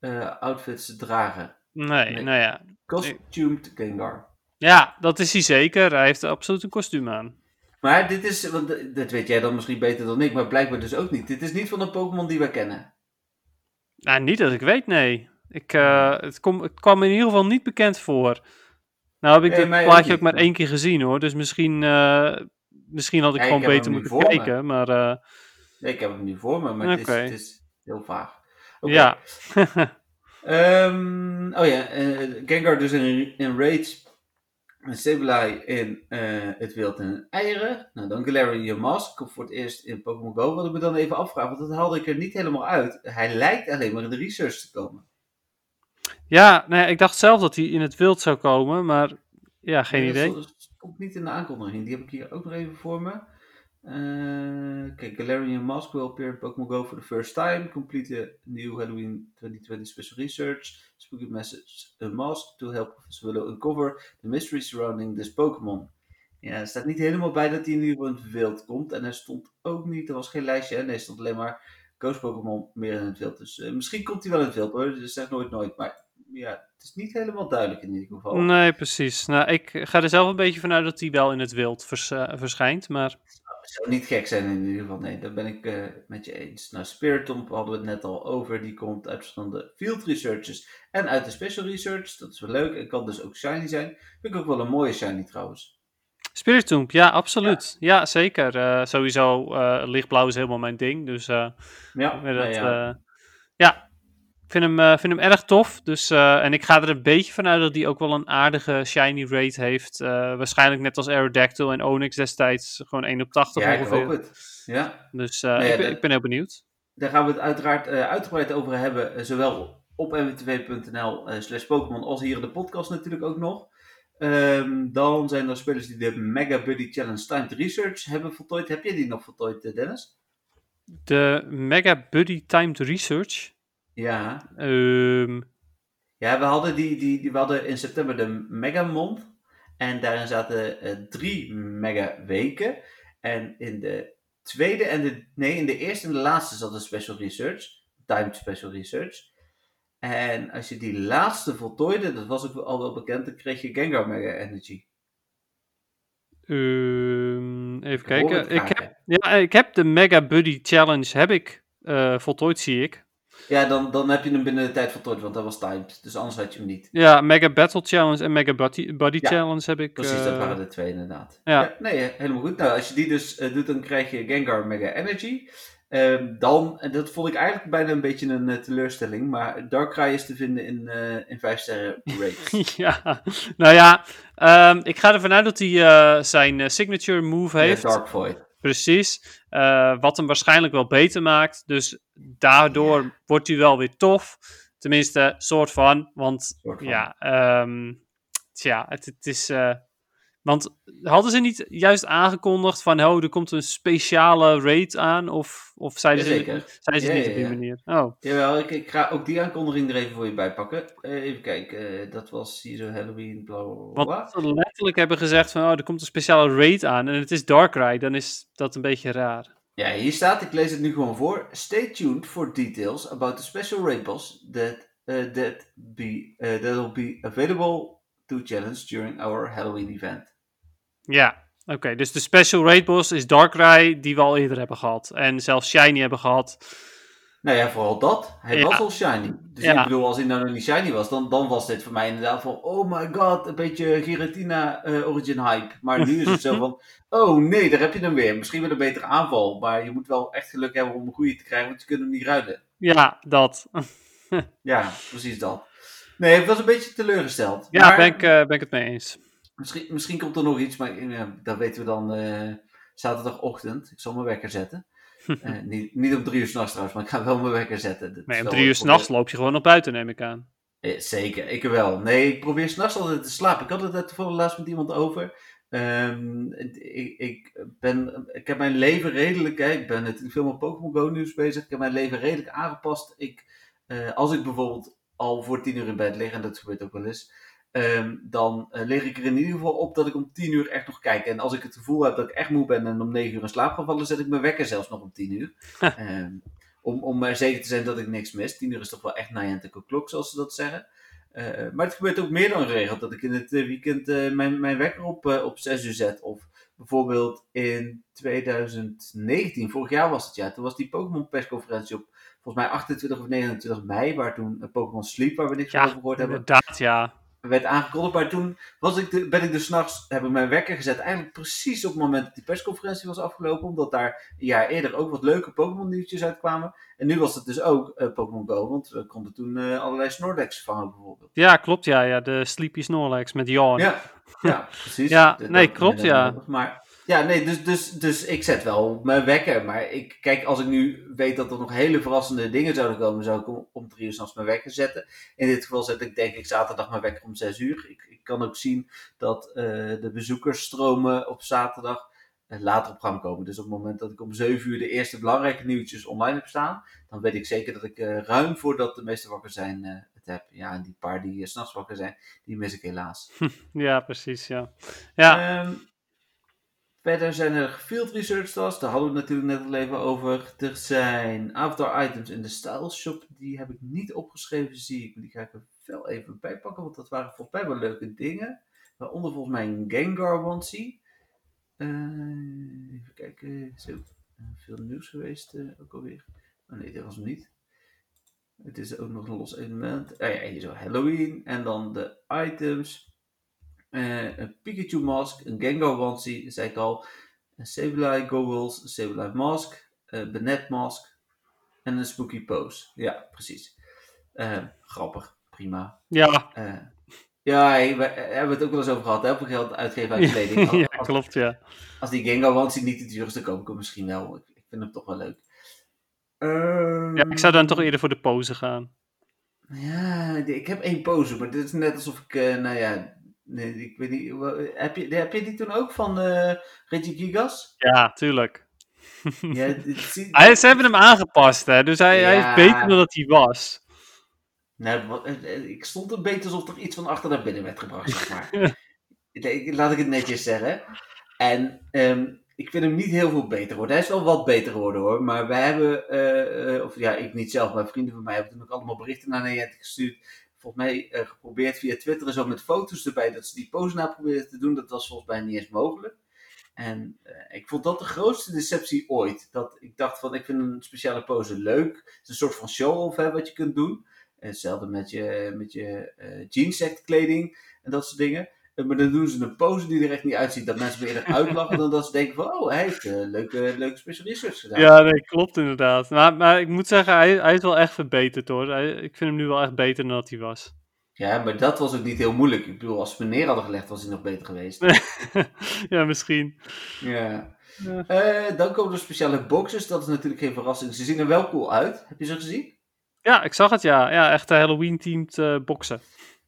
uh, outfits ze dragen. Nee, nee, nou ja. Costumed Gengar. Ja, dat is hij zeker. Hij heeft absoluut een kostuum aan. Maar dit is, want dat weet jij dan misschien beter dan ik, maar blijkbaar dus ook niet. Dit is niet van een Pokémon die we kennen. Nou, niet dat ik weet, nee. Ik, uh, het, kom, het kwam in ieder geval niet bekend voor. Nou heb ik dit plaatje ook, maar één keer gezien hoor. Dus misschien, uh, misschien had ik ja, gewoon ik beter moeten kijken. Maar, uh... nee, ik heb hem nu voor me, maar okay. het, is, het, is, heel vaag. Okay. Ja. um, oh ja, Gengar dus in, in Rage een Sableye in uh, het wild en eieren. Nou, dan Galarian Mask komt voor het eerst in Pokémon Go. Wat ik me dan even afvraag, want dat haalde ik er niet helemaal uit. Hij lijkt alleen maar in de research te komen. Ja, nee, ik dacht zelf dat hij in het wild zou komen, maar ja, geen nee, idee. Dat komt niet in de aankondiging. Die heb ik hier ook nog even voor me. Uh, kijk, Galarian Mask will appear in Pokémon Go for the first time. Complete new Halloween 2020 special research. Spooky message a mask to help Professor Willow uncover the mystery surrounding this Pokémon. Ja, er staat niet helemaal bij dat hij geval in het wild komt. En er stond ook niet, er was geen lijstje. En er stond alleen maar Ghost Pokémon meer in het wild. Dus uh, misschien komt hij wel in het wild hoor. Dus zeg nooit nooit. Maar ja, het is niet helemaal duidelijk in ieder geval. Nee, precies. Nou, ik ga er zelf een beetje vanuit dat hij wel in het wild uh, verschijnt, maar... Zou niet gek zijn in ieder geval, nee, daar ben ik uh, met je eens. Nou, Spiritomb hadden we het net al over, die komt uit verschillende field researches en uit de special research, dat is wel leuk en kan dus ook shiny zijn. Vind ik ook wel een mooie shiny trouwens. Spiritomb, ja, absoluut. Ja, ja zeker. Uh, sowieso, lichtblauw is helemaal mijn ding, dus... ja, het, ja. ja, vind hem, eh, vind hem erg tof. Dus, eh, en ik ga er een beetje vanuit dat hij ook wel een aardige shiny rate heeft. Eh, waarschijnlijk net als Aerodactyl en Onyx destijds. Gewoon 1 op 80 Ja, ik ongeveer. hoop het. Ja. Dus Nee, ik, ben, ik heel benieuwd. Daar gaan we het uiteraard uitgebreid over hebben. zowel op mwtw.nl eh, slash Pokémon als hier in de podcast natuurlijk ook nog. Ehm, dan zijn er spelers die de Mega Buddy Challenge Timed Research hebben voltooid. Heb jij die nog voltooid, Dennis? De Mega Buddy Timed Research. Ja. Ehm, Ja, we hadden, die, die, die, we hadden in september de Mega Month. En daarin zaten eh, drie Mega Weken. En in de tweede en de... Nee, in de eerste en de laatste zat een Special Research. Timed Special Research. En als je die laatste voltooide, dat was ook al wel bekend, dan kreeg je Gengar Mega Energy. ehm, even kijken. Ik heb, ja, ik heb de Mega Buddy Challenge heb ik, eh, voltooid, zie ik. Ja, dan, dan heb je hem binnen de tijd voltooid, want dat was timed. Dus anders had je hem niet. Ja, Mega Battle Challenge en Mega Buddy Ja, Challenge heb ik. Precies, eh, dat waren de twee inderdaad. ja. nee, eh, helemaal goed. Nou, als je die dus eh, doet, dan krijg je Gengar Mega Energy. Ehm, dan, en dat vond ik eigenlijk bijna een beetje een eh, teleurstelling, maar Darkrai is te vinden in, eh in 5 sterren rate. ja, nou ja, ehm, ik ga ervan uit dat hij eh, zijn eh, signature move heeft. Ja, Dark Void. Precies. Eh, wat hem waarschijnlijk wel beter maakt. Dus daardoor wordt hij wel weer tof. Tenminste, soort van. Want Soort van. ja, ehm, tja, het, het is. eh, want hadden ze niet juist aangekondigd van, oh, er komt een speciale raid aan? Of, of zeiden ze, zeiden ze niet ja, op die manier? Oh, Jawel, ik, ik ga ook die aankondiging er even voor je bij pakken. Eh, even kijken, eh, dat was hier zo Halloween, bla bla bla. want ze letterlijk hebben gezegd van, oh, er komt een speciale raid aan en het is Darkrai, dan is dat een beetje raar. Ja, hier staat, ik lees het nu gewoon voor. Stay tuned for details about the special raid boss that, uh, that, be, that will be available to challenge during our Halloween event. Ja, oké. dus de special raid boss is Darkrai, die we al eerder hebben gehad. En zelfs Shiny hebben gehad. Nou ja, vooral dat. Hij Ja. was al shiny. Dus Ja. ik bedoel, als hij nou nog niet shiny was, dan, dan was dit voor mij inderdaad van, oh my god, een beetje Giratina eh, origin hype. Maar nu is het zo van, oh nee, daar heb je hem weer. Misschien wel een betere aanval, maar je moet wel echt geluk hebben om een goede te krijgen, want je kunt hem niet ruilen. Ja, dat. Ja, precies dat. Nee, ik was een beetje teleurgesteld. Ja, maar ben, ik, eh, ben ik het mee eens. Misschien, misschien komt er nog iets, maar ja, dat weten we dan eh, zaterdagochtend. Ik zal mijn wekker zetten. Eh, niet, niet om drie uur s'nachts trouwens, maar ik ga wel mijn wekker zetten. Dat Nee, om drie uur het s'nachts loop je gewoon nog buiten, neem ik aan. Eh, zeker, ik wel. Nee, ik probeer s'nachts altijd te slapen. Ik had het toevallig laatst met iemand over. Ehm, ik, ik, ben, ik heb mijn leven redelijk, hè, ik ben natuurlijk veel met Pokémon Go nieuws bezig. Ik heb mijn leven redelijk aangepast. Ik, eh, als ik bijvoorbeeld al voor tien uur in bed lig, en dat gebeurt ook wel eens, ehm, dan eh, lig ik er in ieder geval op dat ik om tien uur echt nog kijk. En als ik het gevoel heb dat ik echt moe ben en om negen uur in slaap ga vallen, zet ik mijn wekker zelfs nog om tien uur. Ehm, om, om er zeker te zijn dat ik niks mis. Tien uur is toch wel echt Niantic klok, zoals ze dat zeggen. Eh, maar het gebeurt ook meer dan geregeld dat ik in het eh, weekend mijn, mijn wekker op, op 6 uur zet. Of bijvoorbeeld in 2019, vorig jaar was het ja, toen was die Pokémon persconferentie op volgens mij 28 of 29 mei, waar toen Pokémon Sleep, waar we niks Ja, over gehoord hebben, Inderdaad, ja. Werd aangekondigd. Maar toen was ik de, ben ik dus s'nachts, heb ik mijn wekker gezet, eigenlijk precies op het moment dat die persconferentie was afgelopen, omdat daar een jaar eerder ook wat leuke Pokémon nieuwtjes uitkwamen. En nu was het dus ook eh, Pokémon Go, want we konden toen eh, allerlei Snorlax vangen bijvoorbeeld. Ja, klopt, ja. ja. De Sleepy Snorlax met Yawn. Ja, ja precies. Ja, nee, klopt, ja. Maar ja, nee, dus, dus, dus ik zet wel mijn wekker. Maar ik, kijk, als ik nu weet dat er nog hele verrassende dingen zouden komen, zou ik om, om drie uur s'nachts mijn wekker zetten. In dit geval zet ik denk ik zaterdag mijn wekker om zes uur. Ik, ik kan ook zien dat eh, de bezoekersstromen op zaterdag eh, later op gang komen. Dus op het moment dat ik om zeven uur de eerste belangrijke nieuwtjes online heb staan, dan weet ik zeker dat ik eh, ruim voordat de meeste wakker zijn het heb. Ja, en die paar die 's s'nachts wakker zijn, die mis ik helaas. Ja, precies, ja. Ja, Ehm, verder zijn er field research tasks, daar hadden we het natuurlijk net al even over. Er zijn avatar items in de style shop, die heb ik niet opgeschreven, zie ik. Die ga ik er wel even bij pakken, want dat waren volgens mij wel leuke dingen. Waaronder volgens mij een Gengar onesie. Eh, even kijken, zo. eh, veel nieuws geweest eh, ook alweer. Oh nee, dat was hem niet. Het is ook nog een los element. Ah ja, hier zo Halloween. En dan de items. Eh, een Pikachu mask, een Gengar onesie, zei ik al. Een Sableye goggles, een Sableye mask, een Benet mask en een Spooky pose. Ja, precies. Eh, grappig, prima. Ja, Eh, ja, hey, we hebben het ook wel eens over gehad, hè? Op een geld uitgeven aan kleding. ja Als, klopt, ja. als die Gengar Onesie niet de duurste hem misschien wel. Ik, ik vind hem toch wel leuk. Ehm, Ja, ik zou dan toch eerder voor de pose gaan. Ja, ik heb één pose, maar dit is net alsof ik, nou ja, nee, ik weet niet, heb je, heb je die toen ook van eh Reggie Gigas? Ja, tuurlijk. Ja, ziet- Hij, ze hebben hem aangepast, hè, dus hij, hij is beter dan dat hij was. Nou, eh, eh, ik stond een beetje alsof er iets van achter naar binnen werd gebracht, zeg maar. Laat ik het netjes zeggen. En ehm, ik vind hem niet heel veel beter worden. Hij is wel wat beter geworden hoor. Maar wij hebben, of ja, ik niet zelf, maar vrienden van mij hebben toen ook allemaal berichten naar Niantic gestuurd. Volgens mij eh, geprobeerd via Twitter en zo met foto's erbij dat ze die pose na probeerden te doen. Dat was volgens mij niet eens mogelijk. En eh, ik vond dat de grootste deceptie ooit. Dat ik dacht van, ik vind een speciale pose leuk. Het is een soort van show-off hè, wat je kunt doen. Hetzelfde met je, met je eh kleding en dat soort dingen. Maar dan doen ze een pose die er echt niet uitziet. Dat mensen me eerder uitlachen dan dat ze denken van... Oh, hij heeft eh, leuke, leuke special research gedaan. Ja, nee, klopt inderdaad. Maar, maar ik moet zeggen, hij, hij is wel echt verbeterd hoor. Hij- ik vind hem nu wel echt beter dan dat hij was. Ja, maar dat was ook niet heel moeilijk. Ik bedoel, als we neer hadden gelegd was hij nog beter geweest. ja, misschien. Ja. Ja. Eh, dan komen er speciale boxes. Dat is natuurlijk geen verrassing. Ze zien er wel cool uit. Heb je ze gezien? Ja, ik zag het ja. Ja, echt Halloween-teamed eh boksen.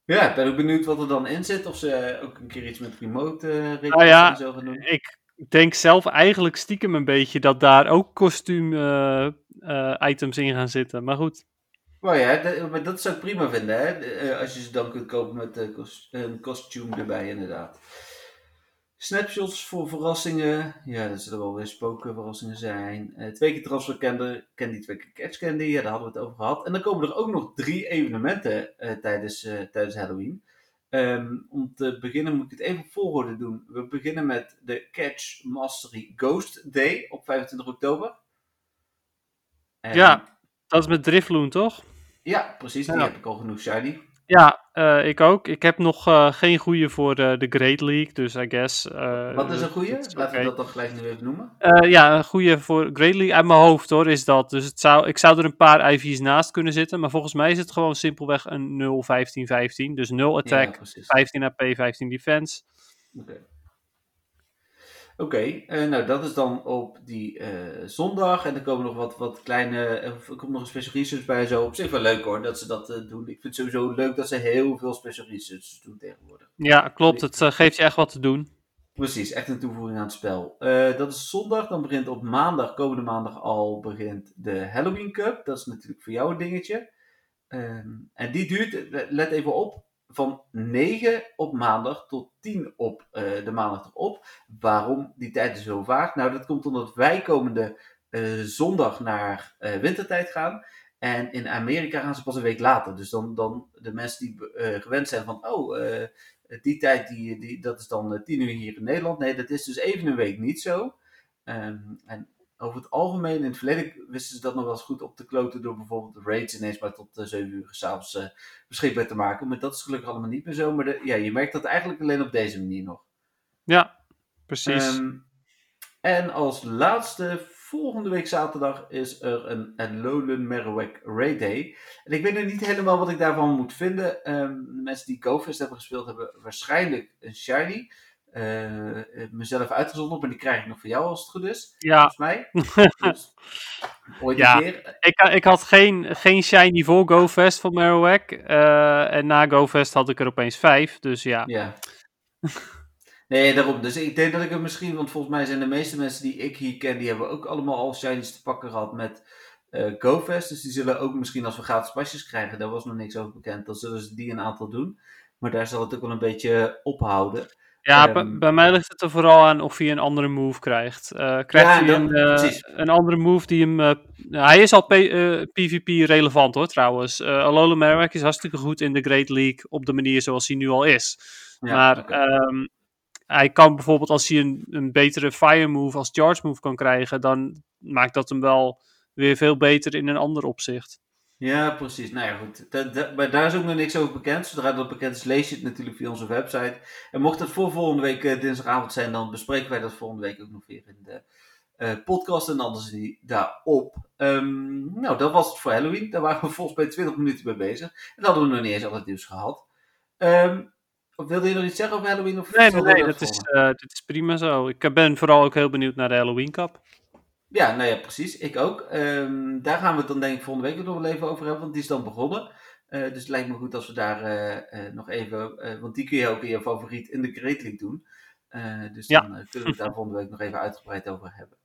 Ja, ik ben ook benieuwd wat er dan in zit. Of ze ook een keer iets met remote Nou ja, en zo gaan doen. Ik denk zelf eigenlijk stiekem een beetje dat daar ook kostuum eh, eh, items in gaan zitten. Maar goed. Maar ja, maar dat zou ik prima vinden, hè? Als je ze dan kunt kopen met een kostuum erbij, inderdaad. Snapshots voor verrassingen. Ja, dat zullen wel weer spookverrassingen zijn. Eh, twee keer transfer candy, twee keer catch candy. Ja, daar hadden we het over gehad. En dan komen er ook nog drie evenementen eh, tijdens, eh, tijdens Halloween. Ehm, om te beginnen moet ik het even op volgorde doen. We beginnen met de Catch Mastery Ghost Day op 25 oktober. En- Ja, dat is met Drifloon toch? ja, precies. Die heb ik al genoeg shiny. Ja, eh, ik ook. Ik heb nog eh, geen goede voor de, de Great League, dus I guess. eh, Wat is een is Laten we oké. dat dan gelijk nu even noemen. Eh, ja, een goede voor Great League uit mijn hoofd hoor, is dat. Dus het zou, ik zou er een paar IV's naast kunnen zitten, maar volgens mij is het gewoon simpelweg een 0-15-15. Dus 0 attack, Ja, precies. 15 AP, 15 defense. Oké. Oké, eh, nou dat is dan op die eh, zondag. En er komen nog wat, wat kleine. eh, Er komt nog een special research bij. Zo op zich wel leuk hoor dat ze dat doen. Ik vind het sowieso leuk dat ze heel veel special research doen tegenwoordig. Ja, klopt. Het geeft je echt wat te doen. Precies, echt een toevoeging aan het spel. Dat is zondag. Dan begint op maandag, komende maandag al, begint de Halloween Cup. Dat is natuurlijk voor jou een dingetje. Ehm, en die duurt, let even op, van 9 op maandag tot 10 op eh, de maandag erop. Waarom die tijd zo vaag? Nou, dat komt omdat wij komende eh, zondag naar eh, wintertijd gaan. En in Amerika gaan ze pas een week later. Dus dan, dan de mensen die gewend zijn van, oh, die tijd, die, die, dat is dan eh, 10 uur hier in Nederland. Nee, dat is dus even een week niet zo. Ehm, en over het algemeen, in het verleden wisten ze dat nog wel eens goed op te kloten door bijvoorbeeld de raids ineens maar tot uh, 7 uur s'avonds uh, beschikbaar te maken. Maar dat is gelukkig allemaal niet meer zo. Maar de, ja, je merkt dat eigenlijk alleen op deze manier nog. Ja, precies. Um, en als laatste, volgende week zaterdag is er een Alolan Marowak Raid Day. En ik weet nog niet helemaal wat ik daarvan moet vinden. Um, mensen die GoFest hebben gespeeld hebben waarschijnlijk een Shiny. Uh, mezelf uitgezonden, maar die krijg ik nog voor jou als het goed is. Ja. Volgens mij. dus, ooit ja. een keer. Ik, ik had geen, geen shiny voor GoFest van Marowak. Uh, en na GoFest had ik er opeens vijf. Dus ja. Ja. Nee, daarom. Dus ik denk dat ik er misschien, want volgens mij zijn de meeste mensen die ik hier ken, die hebben ook allemaal al shinies te pakken gehad met uh, GoFest. Dus die zullen ook misschien als we gratis pasjes krijgen, daar was nog niks over bekend, dan zullen ze die een aantal doen. Maar daar zal het ook wel een beetje ophouden. Ja, um, bij mij ligt het er vooral aan of hij een andere move krijgt. Uh, krijgt ja, hij een, uh, een, andere move die hem... Uh, hij is al PvP relevant hoor trouwens. Alola Marowak is hartstikke goed in de Great League op de manier zoals hij nu al is. Ja, maar okay. um, hij kan bijvoorbeeld als hij een, een betere Fire move als Charge move kan krijgen, dan maakt dat hem wel weer veel beter in een ander opzicht. Ja, precies. Nou ja, goed. Da, da, maar daar is ook nog niks over bekend. Zodra dat bekend is, lees je het natuurlijk via onze website. En mocht het voor volgende week uh, dinsdagavond zijn, dan bespreken wij dat volgende week ook nog weer in de uh, podcast. En anders die daarop. Ehm, nou, dat was het voor Halloween. Daar waren we volgens mij 20 minuten mee bezig. En dan hadden we nog niet eens al het nieuws gehad. Ehm, of wilde je nog iets zeggen over Halloween? Of Nee, nee, nee, dat is, eh, dit is prima zo. Ik ben vooral ook heel benieuwd naar de Halloween Cup. Ja, nou ja, precies. Ik ook. Ehm, daar gaan we het dan denk ik volgende week nog wel even over hebben, want die is dan begonnen. Eh, dus het lijkt me goed als we daar eh, eh, nog even, want die kun je ook in je favoriet in de Great League doen. Dus Ja. dan kunnen we het daar volgende week nog even uitgebreid over hebben.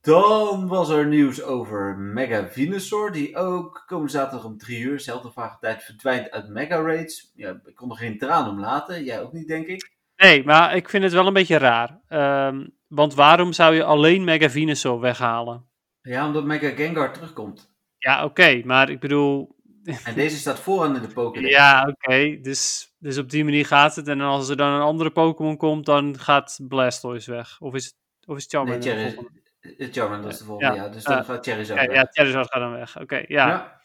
Dan was er nieuws over Mega Venusaur, die ook komende zaterdag om drie uur, zelfde vage tijd, verdwijnt uit Mega Raids. Ja, ik kon er geen traan om laten, jij ook niet denk ik. Nee, maar ik vind het wel een beetje raar. Ehm, want waarom zou je alleen Mega Venusaur weghalen? Ja, omdat Mega Gengar terugkomt. Ja, oké, maar ik bedoel... En deze staat vooraan in de Pokédex. Ja, oké, dus, dus op die manier gaat het. En als er dan een andere Pokémon komt, dan gaat Blastoise weg. Of is het, of is het Nee, Charmander? de eh, Charmander is de volgende, ja. Ja. Dus dan Ah. gaat zo Ja, weg. ja, Charizard gaat dan weg. Oké, ja. Ja.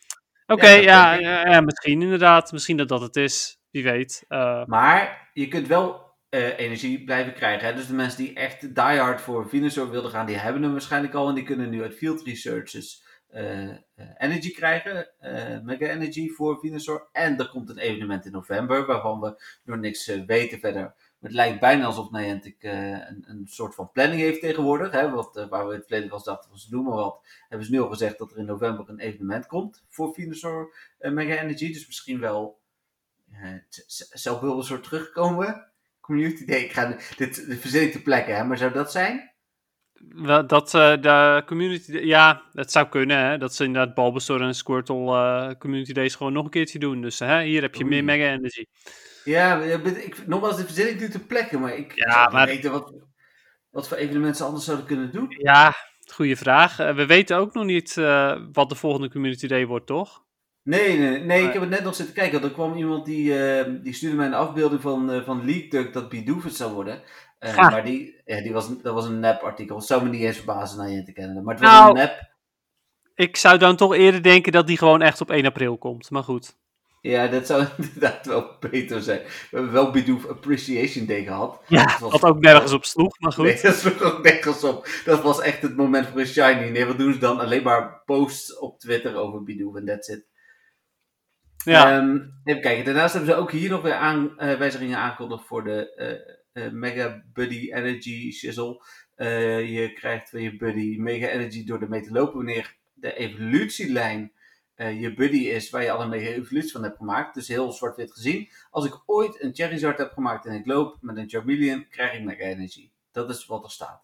Oké, ja, ja, misschien inderdaad. Misschien dat dat het is. Wie weet. Eh, Maar je kunt wel eh, energie blijven krijgen. Hè? Dus de mensen die echt diehard voor Venusaur wilden gaan, die hebben hem waarschijnlijk al. En die kunnen nu uit Field Researches eh, eh, energy krijgen. eh, Mega Energy voor Venusaur. En er komt een evenement in november, waarvan we nog niks eh, weten verder. Het lijkt bijna alsof Niantic eh, een, een soort van planning heeft tegenwoordig. Hè? Wat, eh, waar we het verleden was dachten, ze doen maar wat. Hebben ze nu al gezegd dat er in november een evenement komt voor Venusaur eh, Mega Energy. Dus misschien wel eh, z- zou Bulbasaur terugkomen? Community Day, ik ga, dit, dit verzin ik te plekken, hè, maar zou dat zijn? wel, dat eh, de community... Ja, het zou kunnen, hè. Dat ze inderdaad Bulbasaur en Squirtle eh, community days gewoon nog een keertje doen. Dus hè, hier heb je meer. Mega Energy. Ja, ik, nogmaals, dit verzin ik nu te plekken, maar ik Ja, niet maar- weten wat, wat voor evenementen ze anders zouden kunnen doen. Ja, goede vraag. Eh, we weten ook nog niet wat de volgende community day wordt, toch? Nee, nee, nee, ik heb het net nog zitten kijken. Er kwam iemand die, eh, die stuurde mij een afbeelding van, eh van League Duck dat Bidoof het zou worden. Ah. Maar die, ja, die was, dat was een nep-artikel. Het zou me niet eens verbazen naar je te kennen. Maar het was Nou. een nep. Ik zou dan toch eerder denken dat die gewoon echt op 1 april komt. Maar goed. Ja, dat zou inderdaad wel beter zijn. We hebben wel Bidoof Appreciation Day gehad. Ja, Dat was- wat ook nergens op sloeg, maar goed. Nee, dat sloeg ook nergens op. Dat was echt het moment voor een shiny. Nee, wat doen ze dan? Alleen maar posts op Twitter over Bidoof en that's it. Ja, Ehm, even kijken. Daarnaast hebben ze ook hier nog weer aan, eh, wijzigingen aangekondigd voor de eh, eh, Mega Buddy Energy Shizzle. Je krijgt van je Buddy Mega Energy door ermee te lopen wanneer de evolutielijn je Buddy is waar je alle mega evoluties van hebt gemaakt. Dus heel zwart-wit gezien. Als ik ooit een Charizard heb gemaakt en ik loop met een Charmeleon, krijg ik Mega Energy. Dat is wat er staat.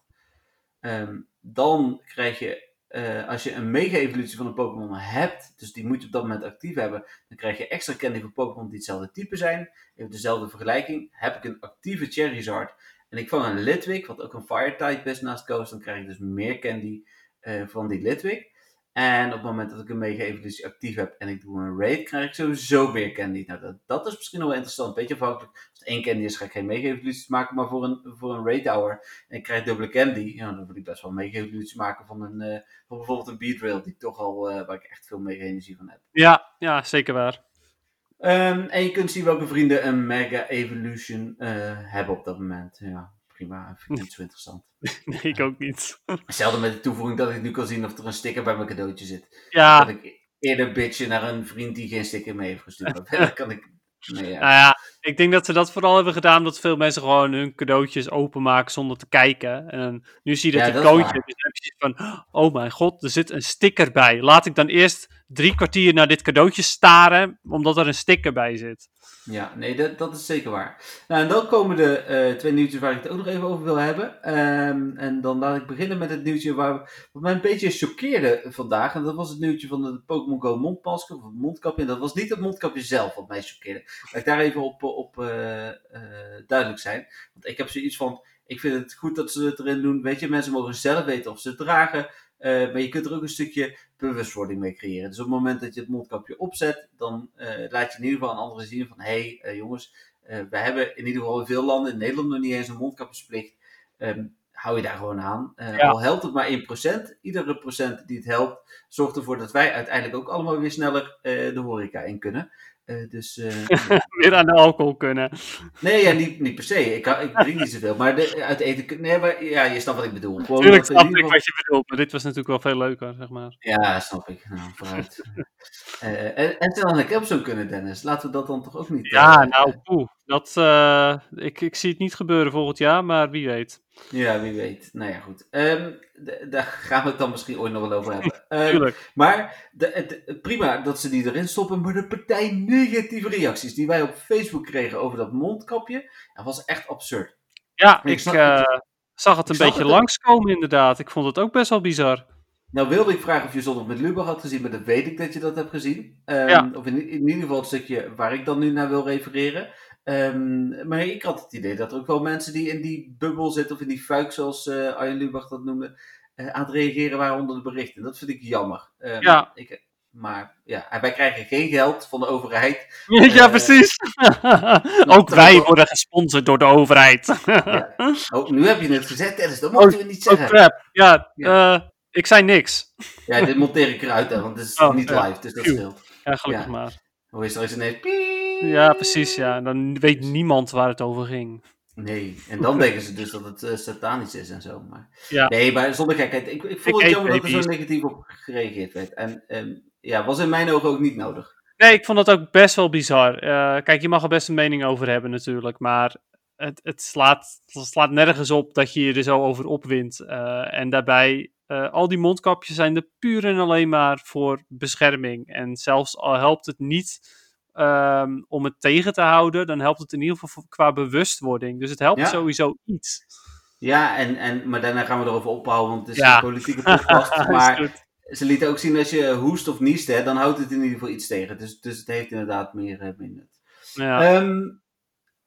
Ehm, dan krijg je, eh, als je een mega-evolutie van een Pokémon hebt, dus die moet je op dat moment actief hebben, dan krijg je extra candy voor Pokémon die hetzelfde type zijn. Even dezelfde vergelijking. Heb ik een actieve Charizard en ik vang een Litwick, wat ook een Fire-type is naast Ghost, dan krijg ik dus meer candy eh, van die Litwick. En op het moment dat ik een mega-evolutie actief heb en ik doe een raid, krijg ik sowieso meer candy. Nou, dat, dat is misschien wel interessant. Beetje afhankelijk. Als het één candy is, ga ik geen mega-evoluties maken, maar voor een, voor een raid hour en ik krijg dubbele candy, ja, dan wil ik best wel een mega-evoluties maken van, een, eh, van bijvoorbeeld een Beedrill, die toch al, eh, waar ik echt veel mega-energie van heb. ja, ja, zeker waar. Ehm, en je kunt zien welke vrienden een Mega Evolution eh, hebben op dat moment. Ja, prima. Vind ik niet zo interessant. Nee, ik ook niet. Hetzelfde met de toevoeging dat ik nu kan zien of er een sticker bij mijn cadeautje zit. Ja, Dat ik eerder bitchen naar een vriend die geen sticker mee heeft gestuurd. Verder kan ik... Nee, ja. nou ja, ik denk dat ze dat vooral hebben gedaan omdat veel mensen gewoon hun cadeautjes openmaken zonder te kijken. En nu zie je dat Ja, dat is waar. dus dan heb je zoiets van, oh mijn god, er zit een sticker bij. Laat ik dan eerst drie kwartier naar dit cadeautje staren, omdat er een sticker bij zit. Ja, nee, dat, dat is zeker waar. Nou, en dan komen de eh, twee nieuwtjes waar ik het ook nog even over wil hebben. Ehm, en dan laat ik beginnen met het nieuwtje waar, wat mij een beetje choqueerde vandaag. En dat was het nieuwtje van de Pokémon Go mondmasker, of mondkapje. En dat was niet het mondkapje zelf wat mij choqueerde. Laat ik daar even op, op eh, eh, duidelijk zijn. Want ik heb zoiets van, ik vind het goed dat ze het erin doen. Weet je, mensen mogen zelf weten of ze het dragen. Eh, maar je kunt er ook een stukje bewustwording mee creëren. Dus op het moment dat je het mondkapje opzet, dan eh, laat je in ieder geval aan anderen zien van, hé hey, eh, jongens, we hebben in ieder geval in veel landen, in Nederland nog niet eens een mondkapjesplicht. Ehm, hou je daar gewoon aan. Ja. Al helpt het maar 1%, iedere procent die het helpt, zorgt ervoor dat wij uiteindelijk ook allemaal weer sneller de horeca in kunnen. Eh, dus, eh, Meer aan de alcohol kunnen. nee, ja, niet, niet per se. Ik, ik drink niet zoveel. Maar de, uit eten... Nee, maar ja, je snapt wat ik bedoel. Gewoon Tuurlijk snap ik geval- wat je bedoelt, maar dit was natuurlijk wel veel leuker, zeg maar. Ja, snap ik. Nou, vooruit. Eh, en, en stel naar Capstone kunnen, Dennis. Laten we dat dan toch ook niet... Ja, nou, poeh. Dat, eh, ik, ik zie het niet gebeuren volgend jaar, maar wie weet. Ja, wie weet. Nou ja, goed. Ehm, daar gaan we het dan misschien ooit nog wel over hebben. Ehm, Tuurlijk. maar de, prima dat ze die erin stoppen, maar de partij negatieve reacties die wij op Facebook kregen over dat mondkapje, dat was echt absurd. Ja, Ik eh, het. zag het een beetje het langskomen inderdaad. Ik vond het ook best wel bizar. Nou wilde ik vragen of je zondag met Lubach had gezien, maar dat weet ik dat je dat hebt gezien. Ehm, Ja. Of in, in ieder geval het stukje waar ik dan nu naar wil refereren. Ehm, maar ik had het idee dat er ook wel mensen die in die bubbel zitten, of in die fuik zoals eh Arjen Lubach dat noemde, eh, aan het reageren waren onder de berichten. Dat vind ik jammer. Ehm, Ja. Ik, maar ja, en wij krijgen geen geld van de overheid. ja, Eh, precies. ook wij worden gesponsord door de overheid. Ja. Oh, nu heb je het gezet, Dennis. Dat Oh, mochten we niet oh zeggen. crap. Ja, Ja. ik zei niks. Ja, dit monteer ik eruit, hè, want het is Oh, niet live, dus dat scheelt. Ja, gelukkig maar. Hoe is er eens ineens... piep? Ja, precies. Ja. Dan weet niemand waar het over ging. Nee, en dan denken ze dus dat het eh, satanisch is en zo. Maar... Ja. Nee, maar zonder gekheid. Ik, ik vond Ik het jammer dat er zo negatief op gereageerd werd. En ehm, ja, was in mijn ogen ook niet nodig. Nee, ik vond dat ook best wel bizar. Eh, kijk, je mag er best een mening over hebben natuurlijk, maar het, het, slaat, het slaat nergens op dat je je er zo over opwint. Eh, en daarbij, eh, al die mondkapjes zijn er puur en alleen maar voor bescherming. En zelfs al helpt het niet ehm, om het tegen te houden, dan helpt het in ieder geval qua bewustwording. Dus het helpt Ja. sowieso iets. Ja, en, en, maar daarna gaan we erover ophouden, want het is Ja. een politieke podcast. Maar ze lieten ook zien als je hoest of niest, hè, dan houdt het in ieder geval iets tegen. Dus, dus het heeft inderdaad meer, eh, meer nut. Ja. Ehm,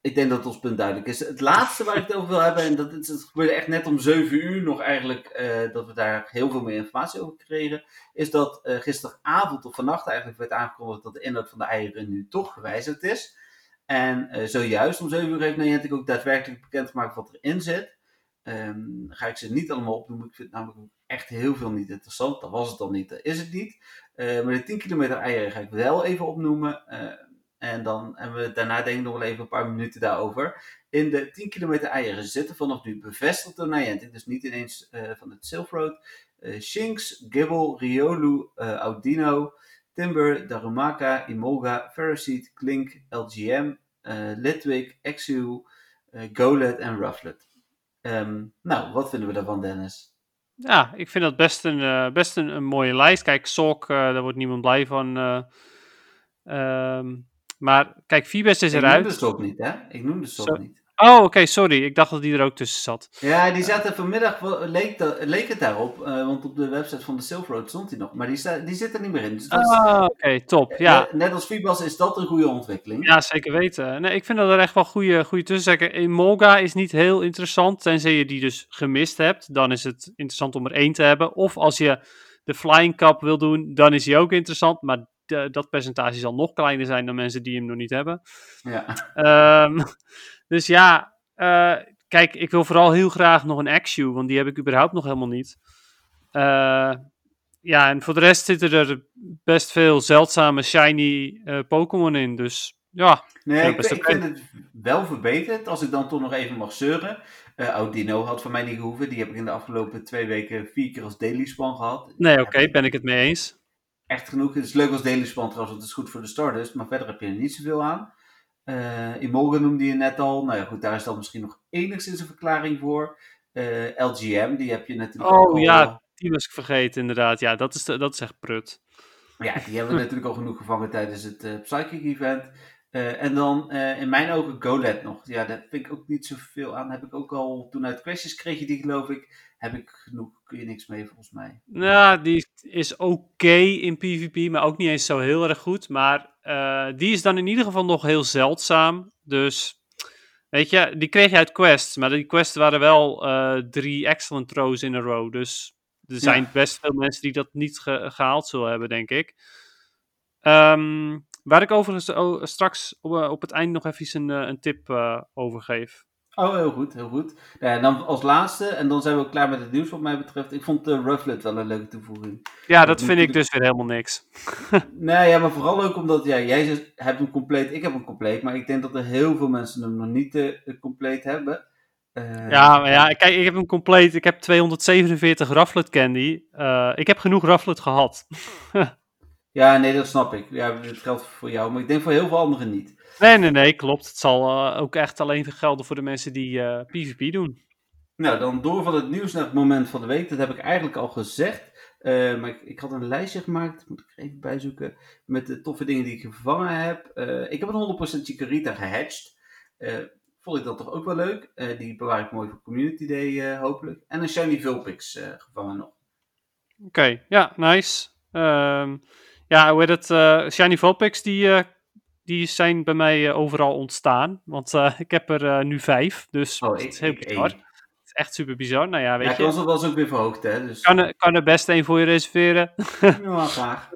ik denk dat ons punt duidelijk is. Het laatste waar ik het over wil hebben, en dat, het gebeurde echt net om 7 uur nog eigenlijk, eh, dat we daar heel veel meer informatie over kregen, is dat eh, gisteravond of vannacht eigenlijk werd aangekondigd dat de inhoud van de eieren nu toch gewijzigd is. En eh, zojuist om 7 uur heeft Niantic ook daadwerkelijk bekendgemaakt wat erin zit. Ehm, ga ik ze niet allemaal opnoemen. Ik vind namelijk echt heel veel niet interessant. Dat was het dan niet, dat is het niet. Maar de 10 kilometer eieren ga ik wel even opnoemen. En dan hebben we daarna denk ik nog wel even een paar minuten daarover. In de 10 kilometer eieren zitten vanaf nu bevestigd door Niantic. Dus niet ineens eh, van het Silk Road. eh Shinx, Gibble, Riolu, eh, Audino, Timber, Darumaka, Imolga, Ferroseed, Klink, LGM, eh Litwick, Exu, Golet en Rufflet. Ehm, nou, wat vinden we daarvan, Dennis? Ja, ik vind dat best een, best een, mooie lijst. Kijk, Sok, daar wordt niemand blij van. eh. Maar kijk, Vibes is Ik eruit. noemde Sok niet, hè? Ik noemde Sok Zo- niet. Oh, oké, sorry. Ik dacht dat die er ook tussen zat. Ja, die zaten vanmiddag, wel- leek, leek het daarop, eh, want op de website van de Silver Road stond hij nog. Maar die, sta, die zit er niet meer in. Dus dat Ah, oké, top. Ja. net, net als Fibas is dat een goede ontwikkeling. ja, zeker weten. Nee, ik vind dat er echt wel goede, goede zitten. Emolga is niet heel interessant, tenzij je die dus gemist hebt. Dan is het interessant om er één te hebben. Of als je de Flying Cup wil doen, dan is die ook interessant. Maar de- dat percentage zal nog kleiner zijn dan mensen die hem nog niet hebben. Ja. Ehm, dus ja, eh, kijk, ik wil vooral heel graag nog een Axew, want die heb ik überhaupt nog helemaal niet. Eh, ja, en voor de rest zitten er best veel zeldzame shiny eh, Pokémon in. Dus ja, Nee, ik, vind het wel verbeterd. Als ik dan toch nog even mag zeuren. Eh Audino had van mij niet gehoeven. Die heb ik in de afgelopen twee weken vier keer als daily span gehad. nee, oké, ben ik het mee eens. Echt genoeg. Het is leuk als daily span trouwens, want het is goed voor de Stardust. Maar verder heb je er niet zoveel aan. Imolga noemde je net al. Nou ja, goed, daar is dan misschien nog enigszins een verklaring voor. Eh, LGM, die heb je natuurlijk ook Oh al, ja, die was ik vergeten inderdaad. Ja, dat is, de- dat is echt prut. Ja, die hebben we natuurlijk al genoeg gevangen tijdens het eh, Psychic Event. En dan in mijn ogen Golet nog. Ja, daar vind ik ook niet zoveel aan. Heb ik ook al, toen uit Questions kreeg je die geloof ik. Heb ik genoeg, kun je niks mee volgens mij. Nou, die is oké in PvP, maar ook niet eens zo heel erg goed. Maar eh, die is dan in ieder geval nog heel zeldzaam. Dus, weet je, die kreeg je uit quests. Maar die quests waren wel eh, drie excellent throws in a row. Dus er zijn Ja. best veel mensen die dat niet ge- gehaald zullen hebben, denk ik. Ehm, waar ik overigens oh, straks op, eh, op het eind nog even een, een tip eh, over geef. Oh, heel goed, heel goed. Ja, en dan als laatste, en dan zijn we ook klaar met het nieuws wat mij betreft. Ik vond de uh, Rufflet wel een leuke toevoeging. Ja, dat vind ik dus weer helemaal niks. nee, ja, maar vooral ook omdat ja, jij hebt hem compleet, ik heb hem compleet. Maar ik denk dat er heel veel mensen hem nog niet uh, compleet hebben. Uh, ja, maar ja, kijk, ik heb hem compleet. Ik heb 247 Rufflet Candy. Uh, ik heb genoeg Rufflet gehad. ja, nee, dat snap ik. Ja, dat geldt voor jou, maar ik denk voor heel veel anderen niet. Nee, nee, nee, klopt. Het zal uh, ook echt alleen gelden voor de mensen die PvP doen. Nou, dan door van het nieuws naar het moment van de week. Dat heb ik eigenlijk al gezegd. maar ik, ik, had een lijstje gemaakt, moet ik even bijzoeken, met de toffe dingen die ik gevangen heb. ik heb een 100% Chikorita gehatcht vond ik dat toch ook wel leuk. Die bewaar ik mooi voor Community Day hopelijk. En een Shiny Vulpix gevangen nog. Oké, okay, ja, nice. Um, ja, hoe heet het? Shiny Vulpix, die, die zijn bij mij overal ontstaan. Want ik heb er nu vijf, dus oh, het is heel bizar. Het is echt super bizar. Nou ja, weet ja, je. Was ook weer verhoogd, hè. Dus... Kan, er, kan er best één voor je reserveren. ja, graag.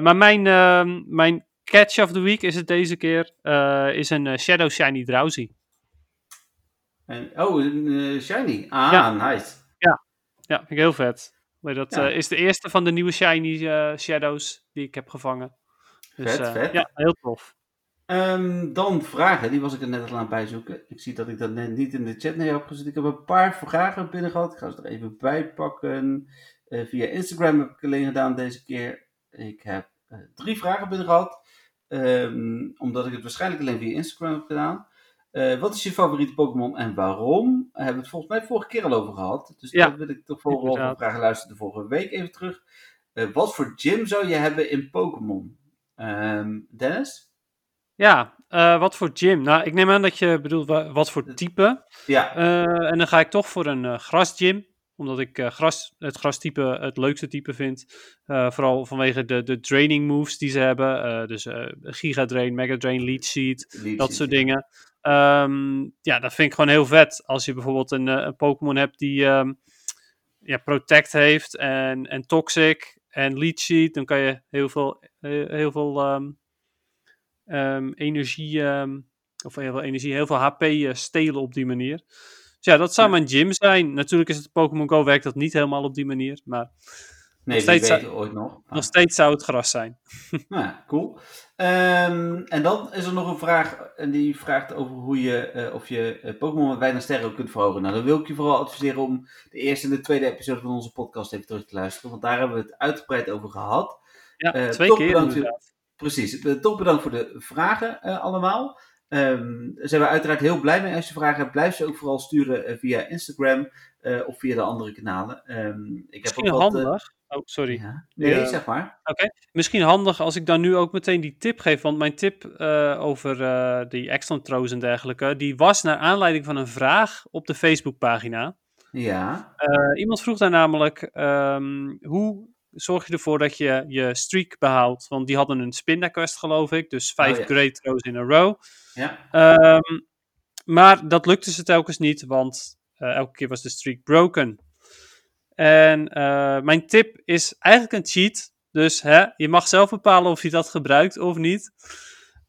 maar mijn, ehm, mijn catch of the week is het deze keer. Uh, is een uh, Shadow Shiny Drowsy. En, oh, een uh, Shiny. Ah, ja. nice. Ja, ja vind ik heel vet. Maar dat ja. is de eerste van de nieuwe Shiny Shadows die ik heb gevangen. Dus, vet, vet. Ja, heel tof. Um, dan vragen, die was ik er net al aan bijzoeken. Ik zie dat ik dat net niet in de chat neer heb gezet. Ik heb een paar vragen binnen gehad. Ik ga ze er even bij pakken. via Instagram heb ik alleen gedaan deze keer. Ik heb drie vragen binnen gehad. Um, omdat ik het waarschijnlijk alleen via Instagram heb gedaan. Uh, wat is je favoriete Pokémon en waarom? Daar hebben we het volgens mij vorige keer al over gehad. Dus ja, daar wil ik toch vooral vragen luisteren de vorige week even terug. Wat voor gym zou je hebben in Pokémon? Um, Dennis? Ja, uh, wat voor gym? Nou, ik neem aan dat je bedoelt wat voor type. Ja. en dan ga ik toch voor een grasgym omdat ik uh, gras, het grastype het leukste type vind. Uh, vooral vanwege de, de draining moves die ze hebben. Uh, dus Giga Drain, Mega Drain, Leech Seed, Leech dat soort dingen. Um, ja, dat vind ik gewoon heel vet. Als je bijvoorbeeld een, een Pokémon hebt die um, ja, Protect heeft en, en Toxic en Leech Seed, dan kan je heel veel, heel veel um, energie, of heel veel energie, heel veel HP stelen op die manier ja, dat zou mijn gym zijn. Natuurlijk is het Pokémon Go werkt dat niet helemaal op die manier, maar... Nee, nog steeds, zou, ooit nog. Nog steeds zou het gras zijn. Nou ja, cool. Um, en dan is er nog een vraag, en die vraagt over hoe je, uh, of je uh, Pokémon met weinig sterren kunt verhogen. Nou, dan wil ik je vooral adviseren om de eerste en de tweede episode van onze podcast even terug te luisteren, want daar hebben we het uitgebreid over gehad. Ja, uh, twee keer inderdaad. Precies. Top bedankt voor de vragen allemaal. Um, daar zijn we uiteraard heel blij mee. Als je vragen hebt, blijf ze ook vooral sturen via Instagram of via de andere kanalen. Um, ik Misschien heb ook wat, handig. Oh, sorry. Ja. Nee, ja. zeg maar. Oké. Misschien handig als ik dan nu ook meteen die tip geef. Want mijn tip over die excellent throws en dergelijke, die was naar aanleiding van een vraag op de Facebookpagina. Ja. iemand vroeg daar namelijk, um, hoe zorg je ervoor dat je je streak behoudt. Want die hadden een spinda quest, geloof ik. Dus vijf oh, great throws in a row. Ja. Um, maar dat lukte ze telkens niet, want elke keer was de streak broken. En uh, mijn tip is eigenlijk een cheat. Dus hè, je mag zelf bepalen of je dat gebruikt of niet.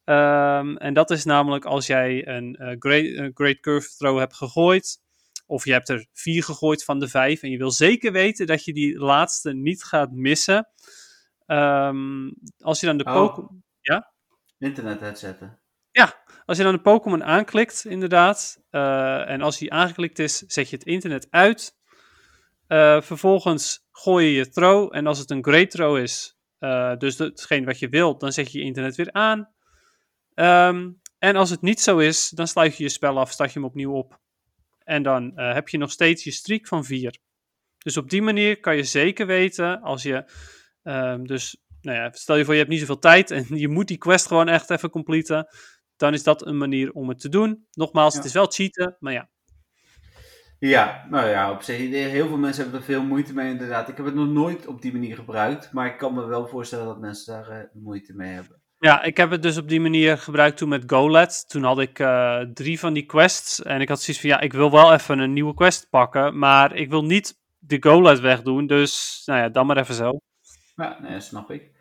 Um, en dat is namelijk als jij een uh, great, great Curve Throw hebt gegooid. Of je hebt er vier gegooid van de vijf. En je wil zeker weten dat je die laatste niet gaat missen. Um, als je dan de oh. Pokémon. Ja? Internet uitzetten. Ja, als je dan de Pokémon aanklikt, inderdaad. Uh, en als die aangeklikt is, zet je het internet uit. Uh, vervolgens gooi je je throw. En als het een great throw is, uh, dus hetgeen wat je wilt, dan zet je je internet weer aan. Um, en als het niet zo is, dan sluit je je spel af, start je hem opnieuw op. En dan uh, heb je nog steeds je streak van 4. Dus op die manier kan je zeker weten als je. Um, dus nou ja, stel je voor je hebt niet zoveel tijd en je moet die quest gewoon echt even completen. Dan is dat een manier om het te doen. Nogmaals, ja. het is wel cheaten, maar ja. Ja, nou ja, op zich, heel veel mensen hebben er veel moeite mee inderdaad. Ik heb het nog nooit op die manier gebruikt, maar ik kan me wel voorstellen dat mensen daar uh, moeite mee hebben. Ja, ik heb het dus op die manier gebruikt toen met GoLed. Toen had ik uh, drie van die quests. En ik had zoiets van, ja, ik wil wel even een nieuwe quest pakken. Maar ik wil niet de GoLed wegdoen. Dus, nou ja, dan maar even zo. Ja, nee, snap ik.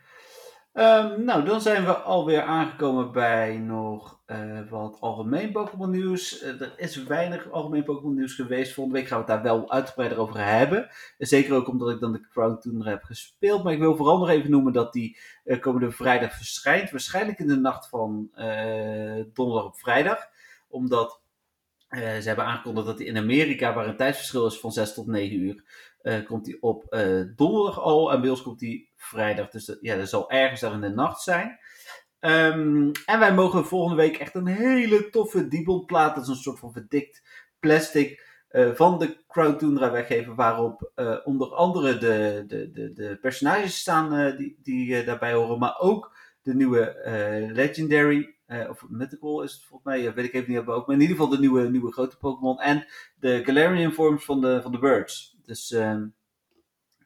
Um, nou, dan zijn we alweer aangekomen bij nog uh, wat algemeen Pokémon nieuws. Uh, er is weinig algemeen Pokémon nieuws geweest. Volgende week gaan we het daar wel uitgebreider over hebben. Zeker ook omdat ik dan de Crown Tour heb gespeeld. Maar ik wil vooral nog even noemen dat die uh, komende vrijdag verschijnt. Waarschijnlijk in de nacht van donderdag op vrijdag. Omdat ze hebben aangekondigd dat die in Amerika, waar een tijdsverschil is van 6 tot 9 uur, komt die op donderdag al. En bij komt die vrijdag. Dus ja, dat zal ergens daar in de nacht zijn. Um, en wij mogen volgende week echt een hele toffe Dibond-plaat, dat is een soort van verdikt plastic, uh, van de Crown Tundra weggeven, waarop uh, onder andere de, de, de, de personages staan uh, die, die daarbij horen, maar ook de nieuwe Legendary, of Mythical is het volgens mij, weet ik even niet, ook, maar in ieder geval de nieuwe, nieuwe grote Pokémon en de Galarian forms van de, van de Birds. Dus um,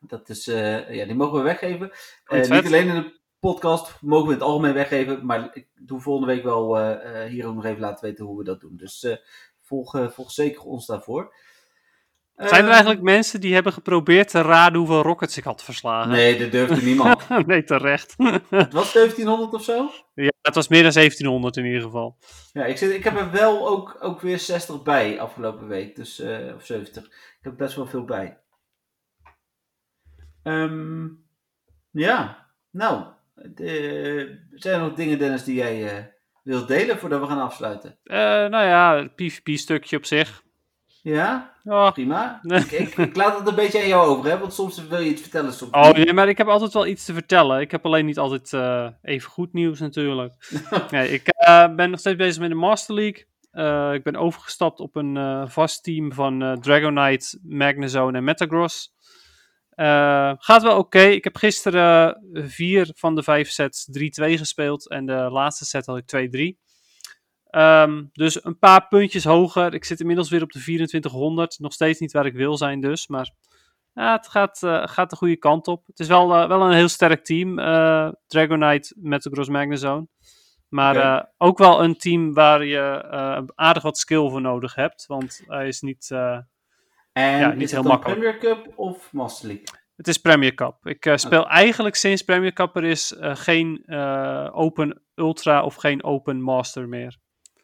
dat is, ja, die mogen we weggeven. niet alleen in de podcast mogen we het algemeen weggeven. Maar ik doe volgende week wel uh, hier ook nog even laten weten hoe we dat doen. Dus uh, volg, uh, volg zeker ons daarvoor. Zijn er ehm, eigenlijk mensen die hebben geprobeerd te raden hoeveel Rockets ik had verslagen? Nee, dat durfde niemand. nee, terecht. het was 1700 of zo? Ja, het was meer dan 1700 in ieder geval. Ja, ik, zit, ik heb er wel ook, ook weer 60 bij afgelopen week. Dus, of 70. Ik heb best wel veel bij. Um, ja, nou, de, zijn er nog dingen, Dennis, die jij uh, wilt delen voordat we gaan afsluiten? Uh, nou ja, het PvP-stukje op zich. Ja? Oh. Prima. ik, ik, ik, laat het een beetje aan jou over, hè? want soms wil je iets vertellen. Soms oh nee, maar ik heb altijd wel iets te vertellen. Ik heb alleen niet altijd uh, even goed nieuws natuurlijk. nee, ik ben nog steeds bezig met de Master League. ik ben overgestapt op een vast team van Dragonite, Magnezone en Metagross. Uh, gaat wel oké. Ik heb gisteren vier van de vijf sets 3-2 gespeeld. En de laatste set had ik 2-3. Um, ehm, dus een paar puntjes hoger. Ik zit inmiddels weer op de 2400. Nog steeds niet waar ik wil zijn dus. Maar ja, het gaat, uh, gaat de goede kant op. Het is wel, wel een heel sterk team. Dragonite met de Gross Magnezone. Maar okay. ook wel een team waar je aardig wat skill voor nodig hebt. Want hij is niet en ja, niet is heel het makkelijk. Premier Cup of Master League? Het is Premier Cup. Ik uh, speel okay. eigenlijk sinds Premier Cup er is uh, geen uh, Open Ultra of geen Open Master meer.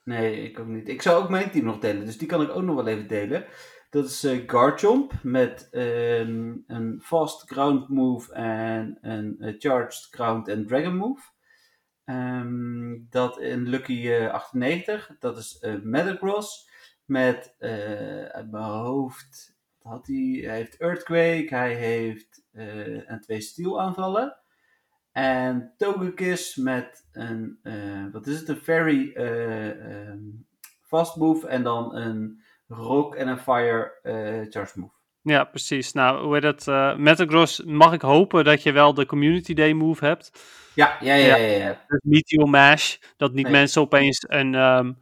Nee, ik ook niet. Ik zou ook mijn team nog delen, dus die kan ik ook nog wel even delen. Dat is Garchomp met um, een Fast Ground Move en een Charged Ground en Dragon Move. Um, dat in Lucky 98, dat is uh, Metagross met uh, uit mijn hoofd. Had hij, hij heeft Earthquake, hij heeft uh, en twee steel aanvallen. En Togekiss met een, uh, wat is het, een fairy um, fast move en dan een rock en een fire charge move. Ja, precies. Nou, hoe heet dat? Uh, Metagross mag ik hopen dat je wel de Community Day move hebt. Ja, ja, ja. ja, ja, ja. Meteor Mash, dat niet nee. mensen opeens een... Um,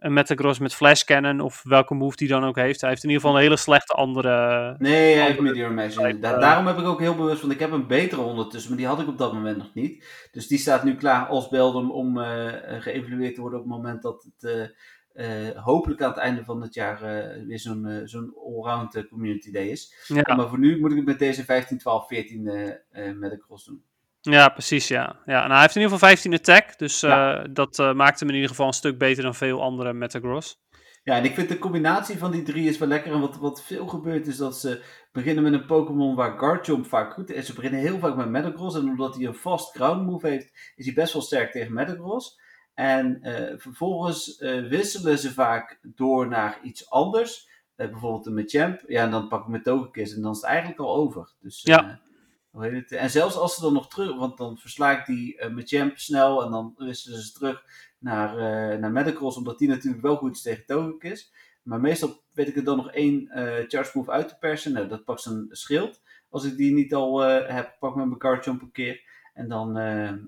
een Metagross met Flash Cannon of welke move die dan ook heeft. Hij heeft in ieder geval een hele slechte andere... Nee, hij heeft Meteor Mash Daarom heb ik ook heel bewust, want ik heb een betere ondertussen, maar die had ik op dat moment nog niet. Dus die staat nu klaar als Beldum om uh, geëvalueerd te worden op het moment dat het uh, uh, hopelijk aan het einde van het jaar weer zo'n zo'n allround community day is. Ja. Maar voor nu moet ik het met deze 15, 12, 14 Metagross doen. Ja, precies, ja. ja. Nou, hij heeft in ieder geval 15 attack, dus ja. uh, dat uh, maakt hem in ieder geval een stuk beter dan veel andere Metagross. Ja, en ik vind de combinatie van die drie is wel lekker. En wat, wat veel gebeurt is dat ze beginnen met een Pokémon waar Garchomp vaak goed is. Ze beginnen heel vaak met Metagross. En omdat hij een fast ground move heeft, is hij best wel sterk tegen Metagross. En uh, vervolgens wisselen ze vaak door naar iets anders. bijvoorbeeld een Machamp. Ja, en dan pak ik mijn Togekiss en dan is het eigenlijk al over. Dus, ja. Hoe heet het? En zelfs als ze dan nog terug, want dan versla ik die uh, met Champ snel en dan wisselen ze terug naar, uh, naar Medicross, omdat die natuurlijk wel goed is tegen Togekiss. Maar meestal weet ik er dan nog één uh, charge move uit te persen. Nou, dat pakt zijn schild. Als ik die niet al heb, pak met mijn card jump een keer. En dan,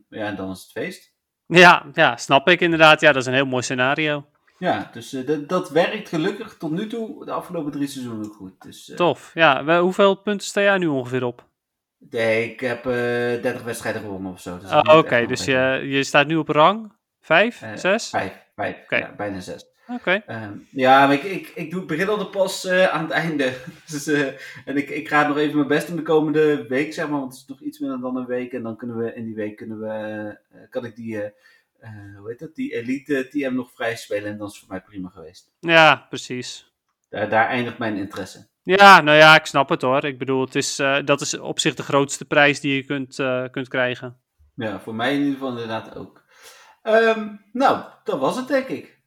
ja, dan is het feest. Ja, ja, snap ik inderdaad. Ja, dat is een heel mooi scenario. Ja, dus dat, dat werkt gelukkig tot nu toe de afgelopen drie seizoenen goed. Dus, Tof. Ja, hoeveel punten sta jij nu ongeveer op? Nee, ik heb uh, eh, 30 wedstrijden gewonnen of zo. Dus oh, Oké, okay, dus je, je staat nu op rang 5, uh, 6? 5, 5 okay. ja, bijna 6. Oké. Okay. Uh, ja, maar ik, ik, ik doe, begin al de pas uh, aan het einde. dus, uh, en ik, ik ga nog even mijn best doen de komende week, zeg maar. Want het is nog iets minder dan een week. En dan kunnen we in die week kunnen we, kan ik die hoe heet dat, die Elite TM nog vrij spelen. En dat is voor mij prima geweest. Ja, precies. Daar, daar eindigt mijn interesse. Ja, nou ja, ik snap het hoor. Ik bedoel, het is, dat is op zich de grootste prijs die je kunt, kunt krijgen. Ja, voor mij in ieder geval inderdaad ook. Ehm, nou, dat was het denk ik.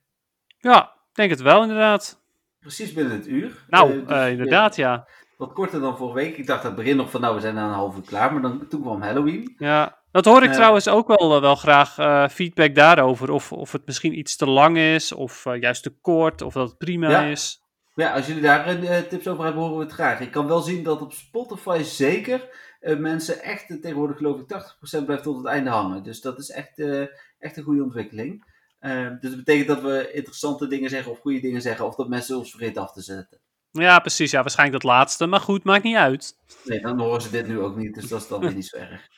Ja, ik denk het wel inderdaad. Precies binnen het uur. Nou, uh, dus, inderdaad ja. Wat korter dan vorige week. Ik dacht aan het begin nog van nou, we zijn na een half uur klaar. Maar dan, toen kwam Halloween. Ja, dat hoor ik trouwens ook wel, wel graag feedback daarover. Of, of het misschien iets te lang is, of juist te kort, of dat het prima is. Ja, als jullie daar tips over hebben, horen we het graag. Ik kan wel zien dat op Spotify zeker mensen echt tegenwoordig geloof ik 80% blijft tot het einde hangen. Dus dat is echt, echt een goede ontwikkeling. dus dat betekent dat we interessante dingen zeggen of goede dingen zeggen. Of dat mensen ons vergeten af te zetten. Ja, precies. Ja, waarschijnlijk dat laatste. Maar goed, maakt niet uit. Nee, dan horen ze dit nu ook niet. Dus dat is dan weer niet zo erg.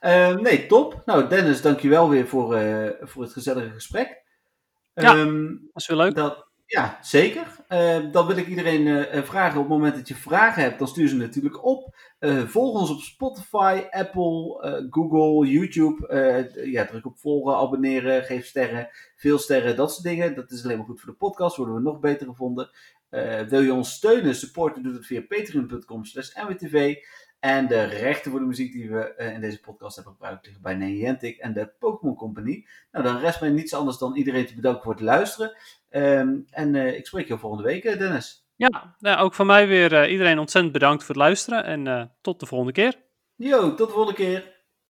Uh, nee, top. Nou, Dennis, dankjewel weer voor, voor het gezellige gesprek. Ja, um, is weer leuk. Dat, ja, zeker. Uh, dan wil ik iedereen uh, vragen, op het moment dat je vragen hebt, dan stuur ze natuurlijk op. Uh, volg ons op Spotify, Apple, Google, YouTube. ja, druk op volgen, abonneren, geef sterren, veel sterren, dat soort dingen. Dat is alleen maar goed voor de podcast, worden we nog beter gevonden. wil je ons steunen, supporten, doe het via patreon.com slash mwtv. En de rechten voor de muziek die we uh, in deze podcast hebben gebruikt liggen bij Niantic en de Pokémon Company. Nou, dan rest mij niets anders dan iedereen te bedanken voor het luisteren. Um, en uh, ik spreek je volgende week, Dennis. Ja, nou, ook van mij weer uh, iedereen ontzettend bedankt voor het luisteren en tot de volgende keer. Yo, tot de volgende keer.